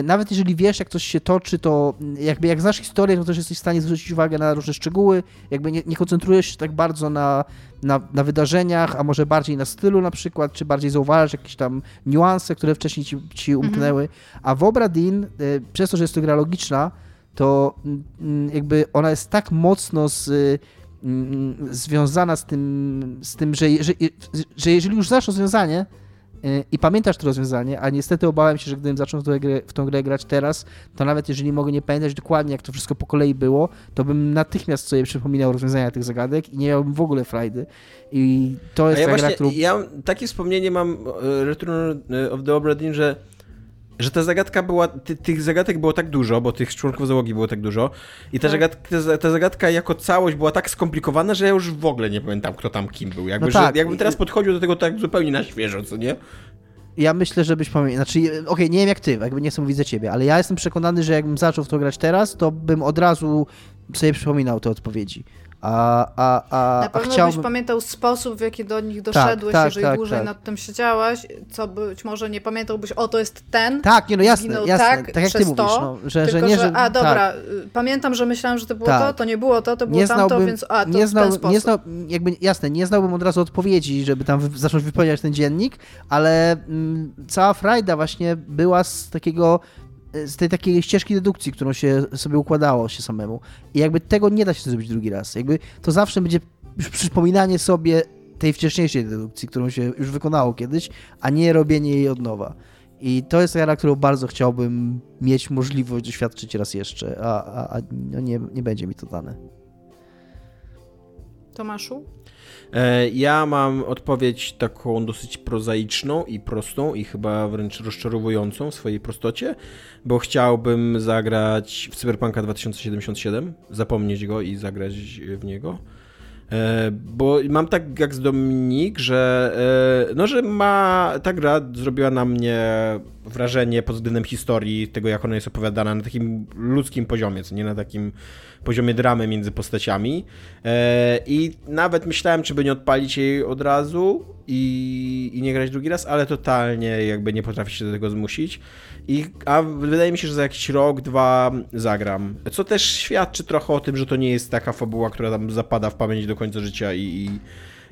nawet jeżeli wiesz, jak coś się toczy, to jakby jak znasz historię, to też jesteś w stanie zwrócić uwagę na różne szczegóły, jakby nie, nie koncentrujesz się tak bardzo na, na, na, wydarzeniach, a może bardziej na stylu na przykład, czy bardziej zauważasz jakieś tam niuanse, które wcześniej ci, ci mhm. umknęły. Mhm. A w Obra Dinn, e, przez to, że jest to gra logiczna, to jakby ona jest tak mocno z, związana z tym, z tym że, że, że jeżeli już znasz rozwiązanie, i pamiętasz to rozwiązanie, a niestety obawiam się, że gdybym zaczął w, grę, w tą grę grać teraz, to nawet jeżeli mogę nie pamiętać dokładnie, jak to wszystko po kolei było, to bym natychmiast sobie przypominał rozwiązania tych zagadek i nie miałbym w ogóle frajdy. I to jest ja ta właśnie, gra, którą... Ja takie wspomnienie mam e, Return of the Obra Dinn, że że ta zagadka była, ty, tych zagadek było tak dużo, bo tych członków załogi było tak dużo i ta, tak. zagadka, ta, zagadka jako całość była tak skomplikowana, że ja już w ogóle nie pamiętam, kto tam kim był. Jakby, no tak. że, jakbym teraz podchodził do tego tak zupełnie na świeżo, co nie? Ja myślę, żebyś pamiętał. Znaczy, okej, okay, nie wiem jak ty, jakby nie chcę mówić za ciebie, ale ja jestem przekonany, że jakbym zaczął w to grać teraz, to bym od razu sobie przypominał te odpowiedzi. A, a, a, Na pewno a chciałbym... byś pamiętał sposób, w jaki do nich doszedłeś, tak, tak, jeżeli tak, dłużej tak. nad tym siedziałaś, co być może nie pamiętałbyś, o to jest ten. Tak, nie, no jasne, jasne. tak, tak jak ty mówisz, no, że, tylko, że nie, że... A, dobra, tak. Y, pamiętam, że myślałem, że to było to, tak. to nie było to, to było nie tamto, znałbym, więc a, to nie znał, w ten sposób. Nie znał, jakby, jasne, nie znałbym od razu odpowiedzi, żeby tam wy, zacząć wypełniać ten dziennik, ale mm, cała frajda właśnie była z takiego z tej takiej ścieżki dedukcji, którą się sobie układało się samemu. I jakby tego nie da się zrobić drugi raz. Jakby to zawsze będzie przypominanie sobie tej wcześniejszej dedukcji, którą się już wykonało kiedyś, a nie robienie jej od nowa. I to jest gra, którą bardzo chciałbym mieć możliwość doświadczyć raz jeszcze, a, a, a no nie, nie będzie mi to dane. Tomaszu? E, ja mam odpowiedź taką dosyć prozaiczną i prostą i chyba wręcz rozczarowującą w swojej prostocie, bo chciałbym zagrać w Cyberpunka 2077, zapomnieć go i zagrać w niego. E, bo mam tak jak z Dominik, że, e, no, że ma, ta gra zrobiła na mnie wrażenie względem historii, tego jak ona jest opowiadana na takim ludzkim poziomie, co nie na takim poziomie dramy między postaciami. E, I nawet myślałem, czy by nie odpalić jej od razu i, i nie grać drugi raz, ale totalnie jakby nie potrafię się do tego zmusić. I, a wydaje mi się, że za jakiś rok, dwa zagram. Co też świadczy trochę o tym, że to nie jest taka fabuła, która tam zapada w pamięć do końca życia i, i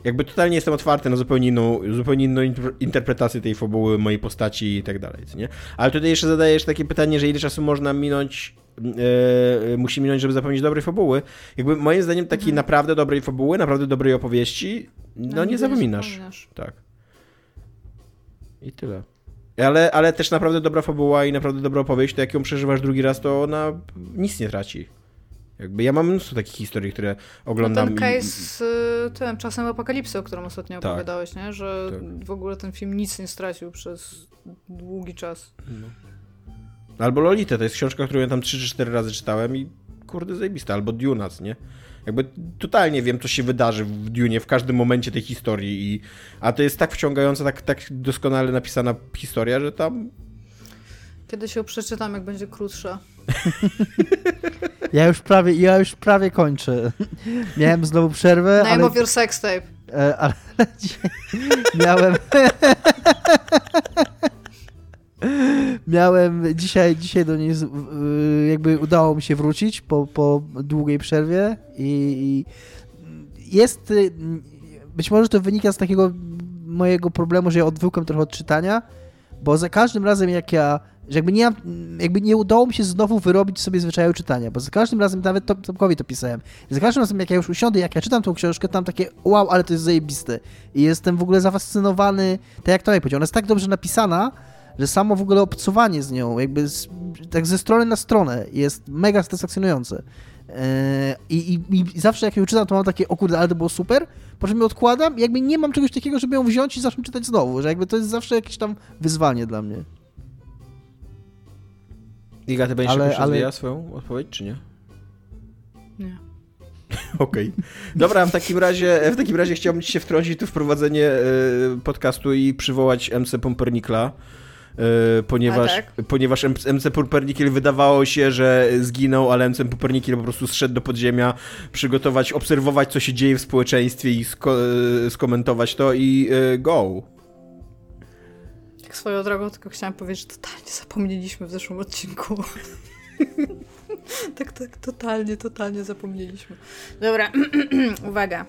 jakby totalnie jestem otwarty na zupełnie inną, zupełnie inną interpretację tej fabuły, mojej postaci i tak dalej, nie? Ale tutaj jeszcze zadajesz takie pytanie, że ile czasu można minąć, yy, musi minąć, żeby zapomnieć dobrej fabuły. Jakby moim zdaniem takiej mhm. naprawdę dobrej fabuły, naprawdę dobrej opowieści, no, no nie, nie zapominasz. Tak. I tyle. Ale, ale też naprawdę dobra fabuła i naprawdę dobra opowieść, to jak ją przeżywasz drugi raz, to ona nic nie traci. Jakby ja mam mnóstwo takich historii, które oglądam. No ten case i... z tym czasem apokalipsy, o którym ostatnio tak. opowiadałeś, nie? że tak. w ogóle ten film nic nie stracił przez długi czas. No. Albo Lolita, to jest książka, którą ja tam 3 czy 4 razy czytałem i kurde zajebista. Albo Dunas, nie? Jakby totalnie wiem, co się wydarzy w Dune w każdym momencie tej historii. I, a to jest tak wciągająca, tak, tak doskonale napisana historia, że tam. Kiedy się przeczytam, jak będzie krótsza. Ja już prawie, ja już prawie kończę. Miałem znowu przerwę. Name ale... of your sex tape. E, ale miałem. Miałem dzisiaj, dzisiaj do niej jakby udało mi się wrócić po, po długiej przerwie i jest y, być może to wynika z takiego mojego problemu, że ja odwyłkłem trochę od czytania, bo za każdym razem jak ja że jakby nie, jakby nie udało mi się znowu wyrobić sobie zwyczaju czytania, bo za każdym razem, nawet Tomkowi to pisałem, za każdym razem jak ja już usiądę, jak ja czytam tą książkę, tam takie wow, ale to jest zajebiste i jestem w ogóle zafascynowany, tak jak to powiedział, ona jest tak dobrze napisana, że samo w ogóle obcowanie z nią, jakby z, tak ze strony na stronę jest mega satysfakcjonujące. E, I, i, I, zawsze jak ją czytam, to mam takie, o kurde, ale to było super, po czym ją odkładam i jakby nie mam czegoś takiego, żeby ją wziąć i zacząć czytać znowu, że jakby to jest zawsze jakieś tam wyzwanie dla mnie. Iga, ty będziesz ale, ale... swoją odpowiedź, czy nie? Nie. Okej. Okay. Dobra, w takim razie w takim razie chciałbym ci się wtrącić tu wprowadzenie e, podcastu i przywołać MC Pumpernikla. E, ponieważ, tak? ponieważ MC Pumpernickel wydawało się, że zginął, ale MC Pumpernickel po prostu zszedł do podziemia, przygotować, obserwować, co się dzieje w społeczeństwie i sko e, skomentować to i go. Tak swoją drogą, tylko chciałam powiedzieć, że totalnie zapomnieliśmy w zeszłym odcinku. tak, tak, totalnie, totalnie zapomnieliśmy. Dobra, uwaga.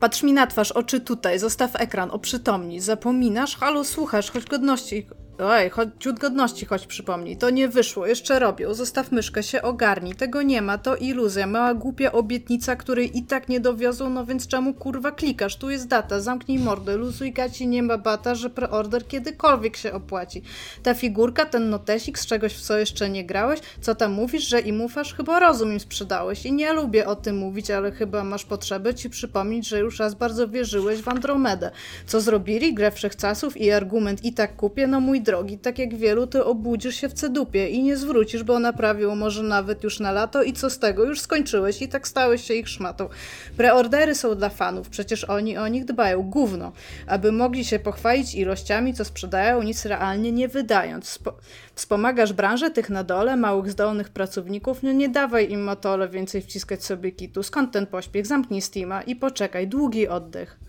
Patrz mi na twarz, oczy tutaj, zostaw ekran, oprzytomnij. Zapominasz? Halo, słuchasz, choć godności Oj, choć ciut godności choć przypomnij. To nie wyszło, jeszcze robią. Zostaw myszkę, się ogarnij. Tego nie ma, to iluzja. Mała głupia obietnica, której i tak nie dowiozą, no więc czemu kurwa klikasz? Tu jest data, zamknij mordę, luzuj gaci, nie ma bata, że preorder kiedykolwiek się opłaci. Ta figurka, ten notesik z czegoś, w co jeszcze nie grałeś? Co tam mówisz, że i mufasz? Chyba rozum im sprzedałeś. I nie lubię o tym mówić, ale chyba masz potrzebę ci przypomnieć, że już raz bardzo wierzyłeś w Andromedę. Co zrobili? Grę wszechczasów i argument i tak kupię, no mój drogi, tak jak wielu, ty obudzisz się w cedupie i nie zwrócisz, bo naprawił może nawet już na lato i co z tego, już skończyłeś i tak stałeś się ich szmatą. Preordery są dla fanów, przecież oni o nich dbają, gówno, aby mogli się pochwalić ilościami, co sprzedają, nic realnie nie wydając. Spo wspomagasz branżę tych na dole, małych zdolnych pracowników, no nie dawaj im motole więcej wciskać sobie kitu, skąd ten pośpiech, zamknij Steama i poczekaj, długi oddech.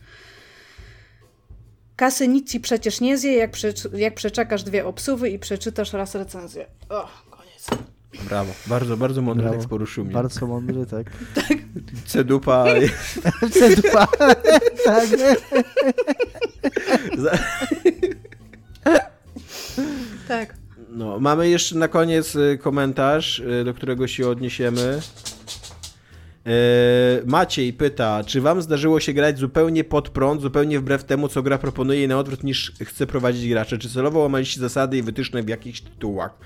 Kasy nic ci przecież nie zje, jak, prze, jak przeczekasz dwie obsuwy i przeczytasz raz recenzję. O, koniec. Brawo. Bardzo, bardzo mądry Brawo. tekst poruszył mnie. Bardzo mądry, tak. tak. Cedupa. Cedupa. tak. tak. No, mamy jeszcze na koniec y, komentarz, y, do którego się odniesiemy. E, Maciej pyta, czy wam zdarzyło się grać zupełnie pod prąd, zupełnie wbrew temu, co gra proponuje na odwrót niż chce prowadzić gracze? Czy celowo łamaliście zasady i wytyczne w jakichś tytułach?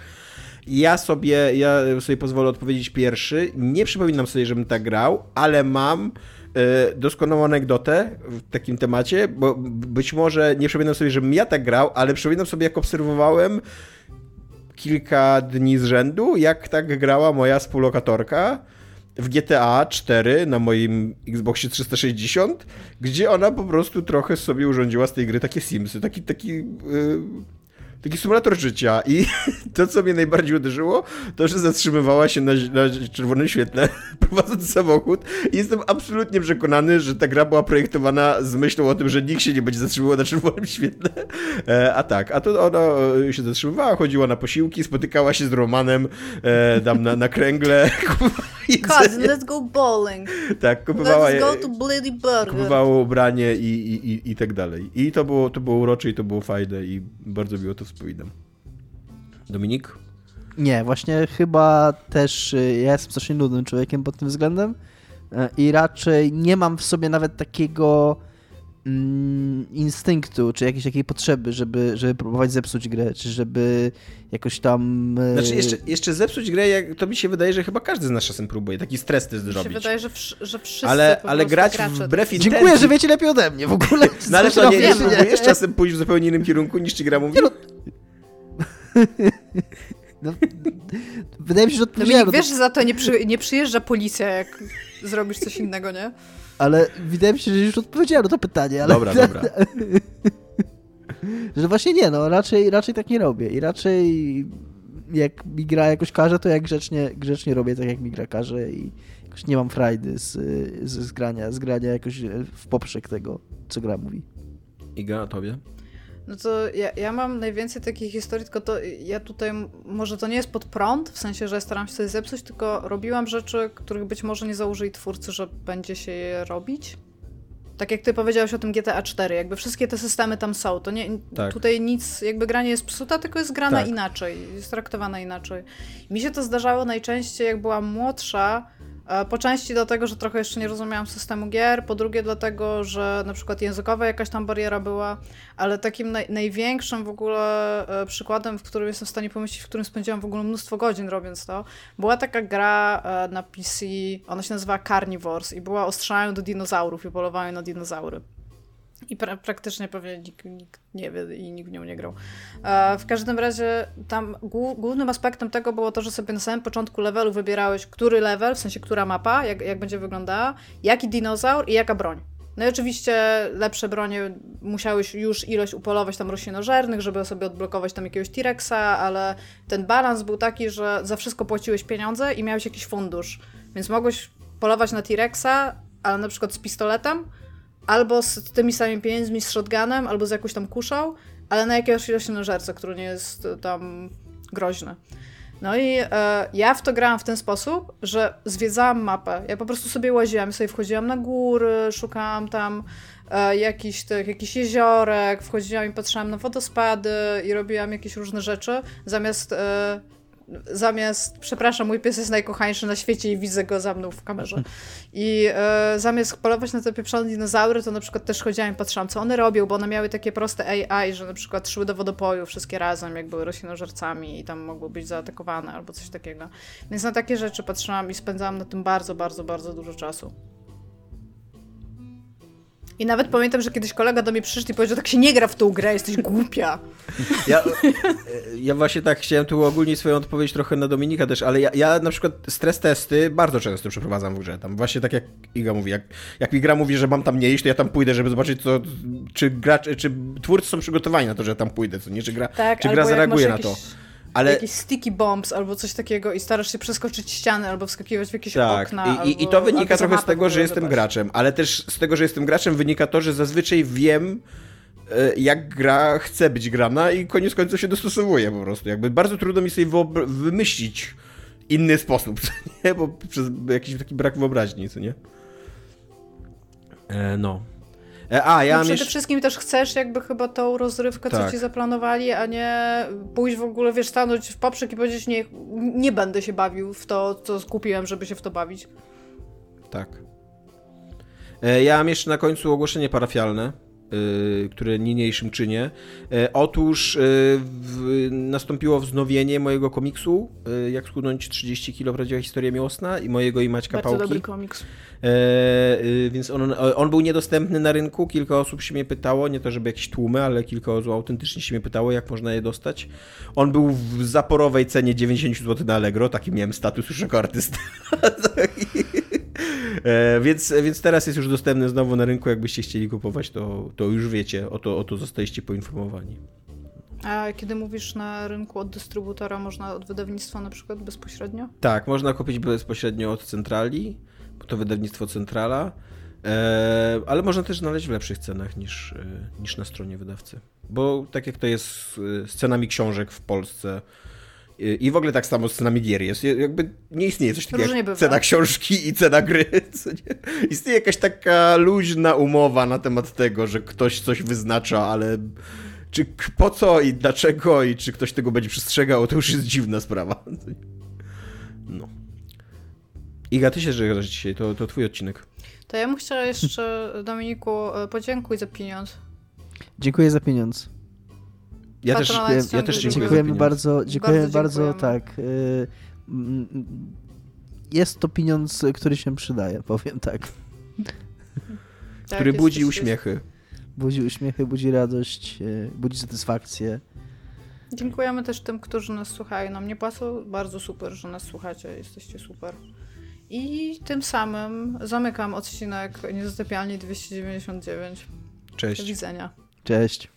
Ja sobie, ja sobie pozwolę odpowiedzieć pierwszy. Nie przypominam sobie, żebym tak grał, ale mam e, doskonałą anegdotę w takim temacie, bo być może nie przypominam sobie, żebym ja tak grał, ale przypominam sobie, jak obserwowałem kilka dni z rzędu, jak tak grała moja współlokatorka w GTA 4 na moim Xboxie 360, gdzie ona po prostu trochę sobie urządziła z tej gry takie Simsy, taki, taki yy, taki symulator życia i to, co mnie najbardziej uderzyło, to, że zatrzymywała się na, na czerwonym świetle, prowadząc samochód i jestem absolutnie przekonany, że ta gra była projektowana z myślą o tym, że nikt się nie będzie zatrzymywał na czerwonym świetle, e, a tak, a to ona e, się zatrzymywała, chodziła na posiłki, spotykała się z Romanem e, tam na, na kręgle, Cousin, let's go bowling. Tak, kupowała let's go to Bloody Burger. Kupowało ubranie i, i, i, i tak dalej. I to było, to było urocze i to było fajne i bardzo miło to wspominam. Dominik? Nie, właśnie chyba też y, ja jestem strasznie nudnym człowiekiem pod tym względem y, i raczej nie mam w sobie nawet takiego instynktu, czy jakiejś takiej potrzeby, żeby, żeby próbować zepsuć grę, czy żeby jakoś tam... E, znaczy jeszcze, jeszcze zepsuć grę, jak, to mi się wydaje, że chyba każdy z nas czasem próbuje taki stres test zrobić. Mi się wydaje, że, że wszyscy Ale, ale grać wbrew intencji... Dziękuję, że wiecie lepiej ode mnie w ogóle. No ale to nie, nie próbujesz czasem pójść w zupełnie innym kierunku niż ci gra mówi? No... No, wydaje mi się, że odpowiedziałem. No, wiesz, że za to nie, przy, nie przyjeżdża policja, jak zrobisz coś innego, nie? Ale wydaje mi się, że już odpowiedziałem na to pytanie. Ale... Dobra, dobra. że właśnie nie, no raczej, raczej tak nie robię i raczej jak mi gra jakoś każe, to ja grzecznie, grzecznie robię tak, jak mi gra każe i jakoś nie mam frajdy z, z, z grania, z grania jakoś w poprzek tego, co gra mówi. Iga, a tobie? No to ja, ja mam najwięcej takich historii, tylko to ja tutaj, może to nie jest pod prąd, w sensie, że staram się coś zepsuć, tylko robiłam rzeczy, których być może nie założyli twórcy, że będzie się je robić. Tak jak ty powiedziałeś o tym GTA 4, jakby wszystkie te systemy tam są, to nie, tak. tutaj nic, jakby granie jest psuta, tylko jest grana tak. inaczej, jest traktowana inaczej. Mi się to zdarzało najczęściej, jak byłam młodsza, po części dlatego, że trochę jeszcze nie rozumiałam systemu gier, po drugie dlatego, że na przykład językowa jakaś tam bariera była, ale takim naj, największym w ogóle e, przykładem, w którym jestem w stanie pomyśleć, w którym spędziłam w ogóle mnóstwo godzin robiąc to, była taka gra e, na PC, ona się nazywa Carnivores i była o do dinozaurów i polowaniu na dinozaury. I pra praktycznie pewnie nikt, nikt, nie wie i nikt w nią nie grał. E, w każdym razie tam głównym aspektem tego było to, że sobie na samym początku levelu wybierałeś, który level, w sensie która mapa, jak, jak będzie wyglądała, jaki dinozaur i jaka broń. No i oczywiście lepsze bronie musiałeś już ilość upolować tam roślinożernych, żeby sobie odblokować tam jakiegoś T-Rexa, ale ten balans był taki, że za wszystko płaciłeś pieniądze i miałeś jakiś fundusz. Więc mogłeś polować na T-Rexa, ale na przykład z pistoletem, albo z tymi samymi pieniędzmi, z shotgunem, albo z jakąś tam kuszą, ale na jakiegoś roślinożercę, który nie jest tam groźny. No i e, ja w to grałam w ten sposób, że zwiedzałam mapę. Ja po prostu sobie łaziłam, sobie wchodziłam na góry, szukałam tam e, jakichś tych, jeziorek, wchodziłam i patrzyłam na wodospady i robiłam jakieś różne rzeczy, zamiast e, zamiast, przepraszam, mój pies jest najkochańszy na świecie i widzę go za mną w kamerze. I e, zamiast polować na te pieprzone dinozaury, to na przykład też chodziłam i patrzyłam, co one robią, bo one miały takie proste AI, że na przykład szły do wodopoju wszystkie razem, jak były roślinożercami i tam mogły być zaatakowane albo coś takiego. Więc na takie rzeczy patrzyłam i spędzałam na tym bardzo, bardzo, bardzo dużo czasu. I nawet pamiętam, że kiedyś kolega do mnie przyszedł i powiedział, tak się nie gra w tą grę, jesteś głupia. Ja, ja właśnie tak chciałem tu ogólnie swoją odpowiedź trochę na Dominika też, ale ja, ja na przykład stres testy bardzo często przeprowadzam w grze. Tam właśnie tak jak Iga mówi, jak, jak mi gra mówi, że mam tam nie iść, to ja tam pójdę, żeby zobaczyć, co, czy, gracz, czy twórcy są przygotowani na to, że tam pójdę, co nie, czy gra, tak, czy gra zareaguje na to. Ale... Jakieś sticky bombs albo coś takiego i starasz się przeskoczyć ściany albo wskakiwać w jakieś tak. okna. I, albo, i to wynika trochę z tego, że jestem graczem, ale też z tego, że jestem graczem wynika to, że zazwyczaj wiem, e, jak gra chce być grana i koniec końców się dostosowuje po prostu. Jakby bardzo trudno mi sobie wymyślić inny sposób, co nie? Bo przez jakiś taki brak wyobraźni, co nie? E, no. E, a, ja no przede jeszcze... wszystkim też chcesz jakby chyba tą rozrywkę, tak. co ci zaplanowali, a nie pójść w ogóle, wiesz, stanąć w poprzek i powiedzieć, nie, nie będę się bawił w to, co skupiłem, żeby się w to bawić. Tak. E, ja mam jeszcze na końcu ogłoszenie parafialne, które niniejszym czynię. otóż w, nastąpiło wznowienie mojego komiksu, jak schudnąć 30 kg prawdziwa historia miłosna i mojego i Maćka Bardzo Pałki. dobry komiks. E, y, więc on, on był niedostępny na rynku. Kilka osób się mnie pytało, nie to żeby jakieś tłumy, ale kilka osób autentycznie się mnie pytało, jak można je dostać. On był w zaporowej cenie 90 zł na Allegro, taki miałem status już jako artysta. E, więc, więc teraz jest już dostępny znowu na rynku. Jakbyście chcieli kupować, to, to już wiecie, o to, o to zostaliście poinformowani. A kiedy mówisz na rynku od dystrybutora, można od wydawnictwa na przykład bezpośrednio? Tak, można kupić bezpośrednio od centrali to wydawnictwo Centrala, e, ale można też znaleźć w lepszych cenach niż, e, niż na stronie wydawcy. Bo tak jak to jest z cenami książek w Polsce, i w ogóle tak samo z cenami gier jest. Jakby nie istnieje coś takiego jak cena książki i cena gry. Istnieje jakaś taka luźna umowa na temat tego, że ktoś coś wyznacza, ale czy po co i dlaczego i czy ktoś tego będzie przestrzegał, to już jest dziwna sprawa. No. Iga, ty się żegnasz dzisiaj, to, to twój odcinek. To ja bym chciała jeszcze, Dominiku, e, podziękuj za pieniądz. Dziękuję za pieniądz. Ja też, ja, ja też dziękuję Dziękujemy bardzo, dziękujemy bardzo, bardzo tak. Y, jest to pieniądz, który się przydaje, powiem tak. tak który budzi uśmiechy. Budzi uśmiechy, budzi radość, y, budzi satysfakcję. Dziękujemy też tym, którzy nas słuchają. Nam nie płacą. Bardzo super, że nas słuchacie. Jesteście super. I tym samym zamykam odcinek Niezatapialni 299. Cześć. Do widzenia. Cześć.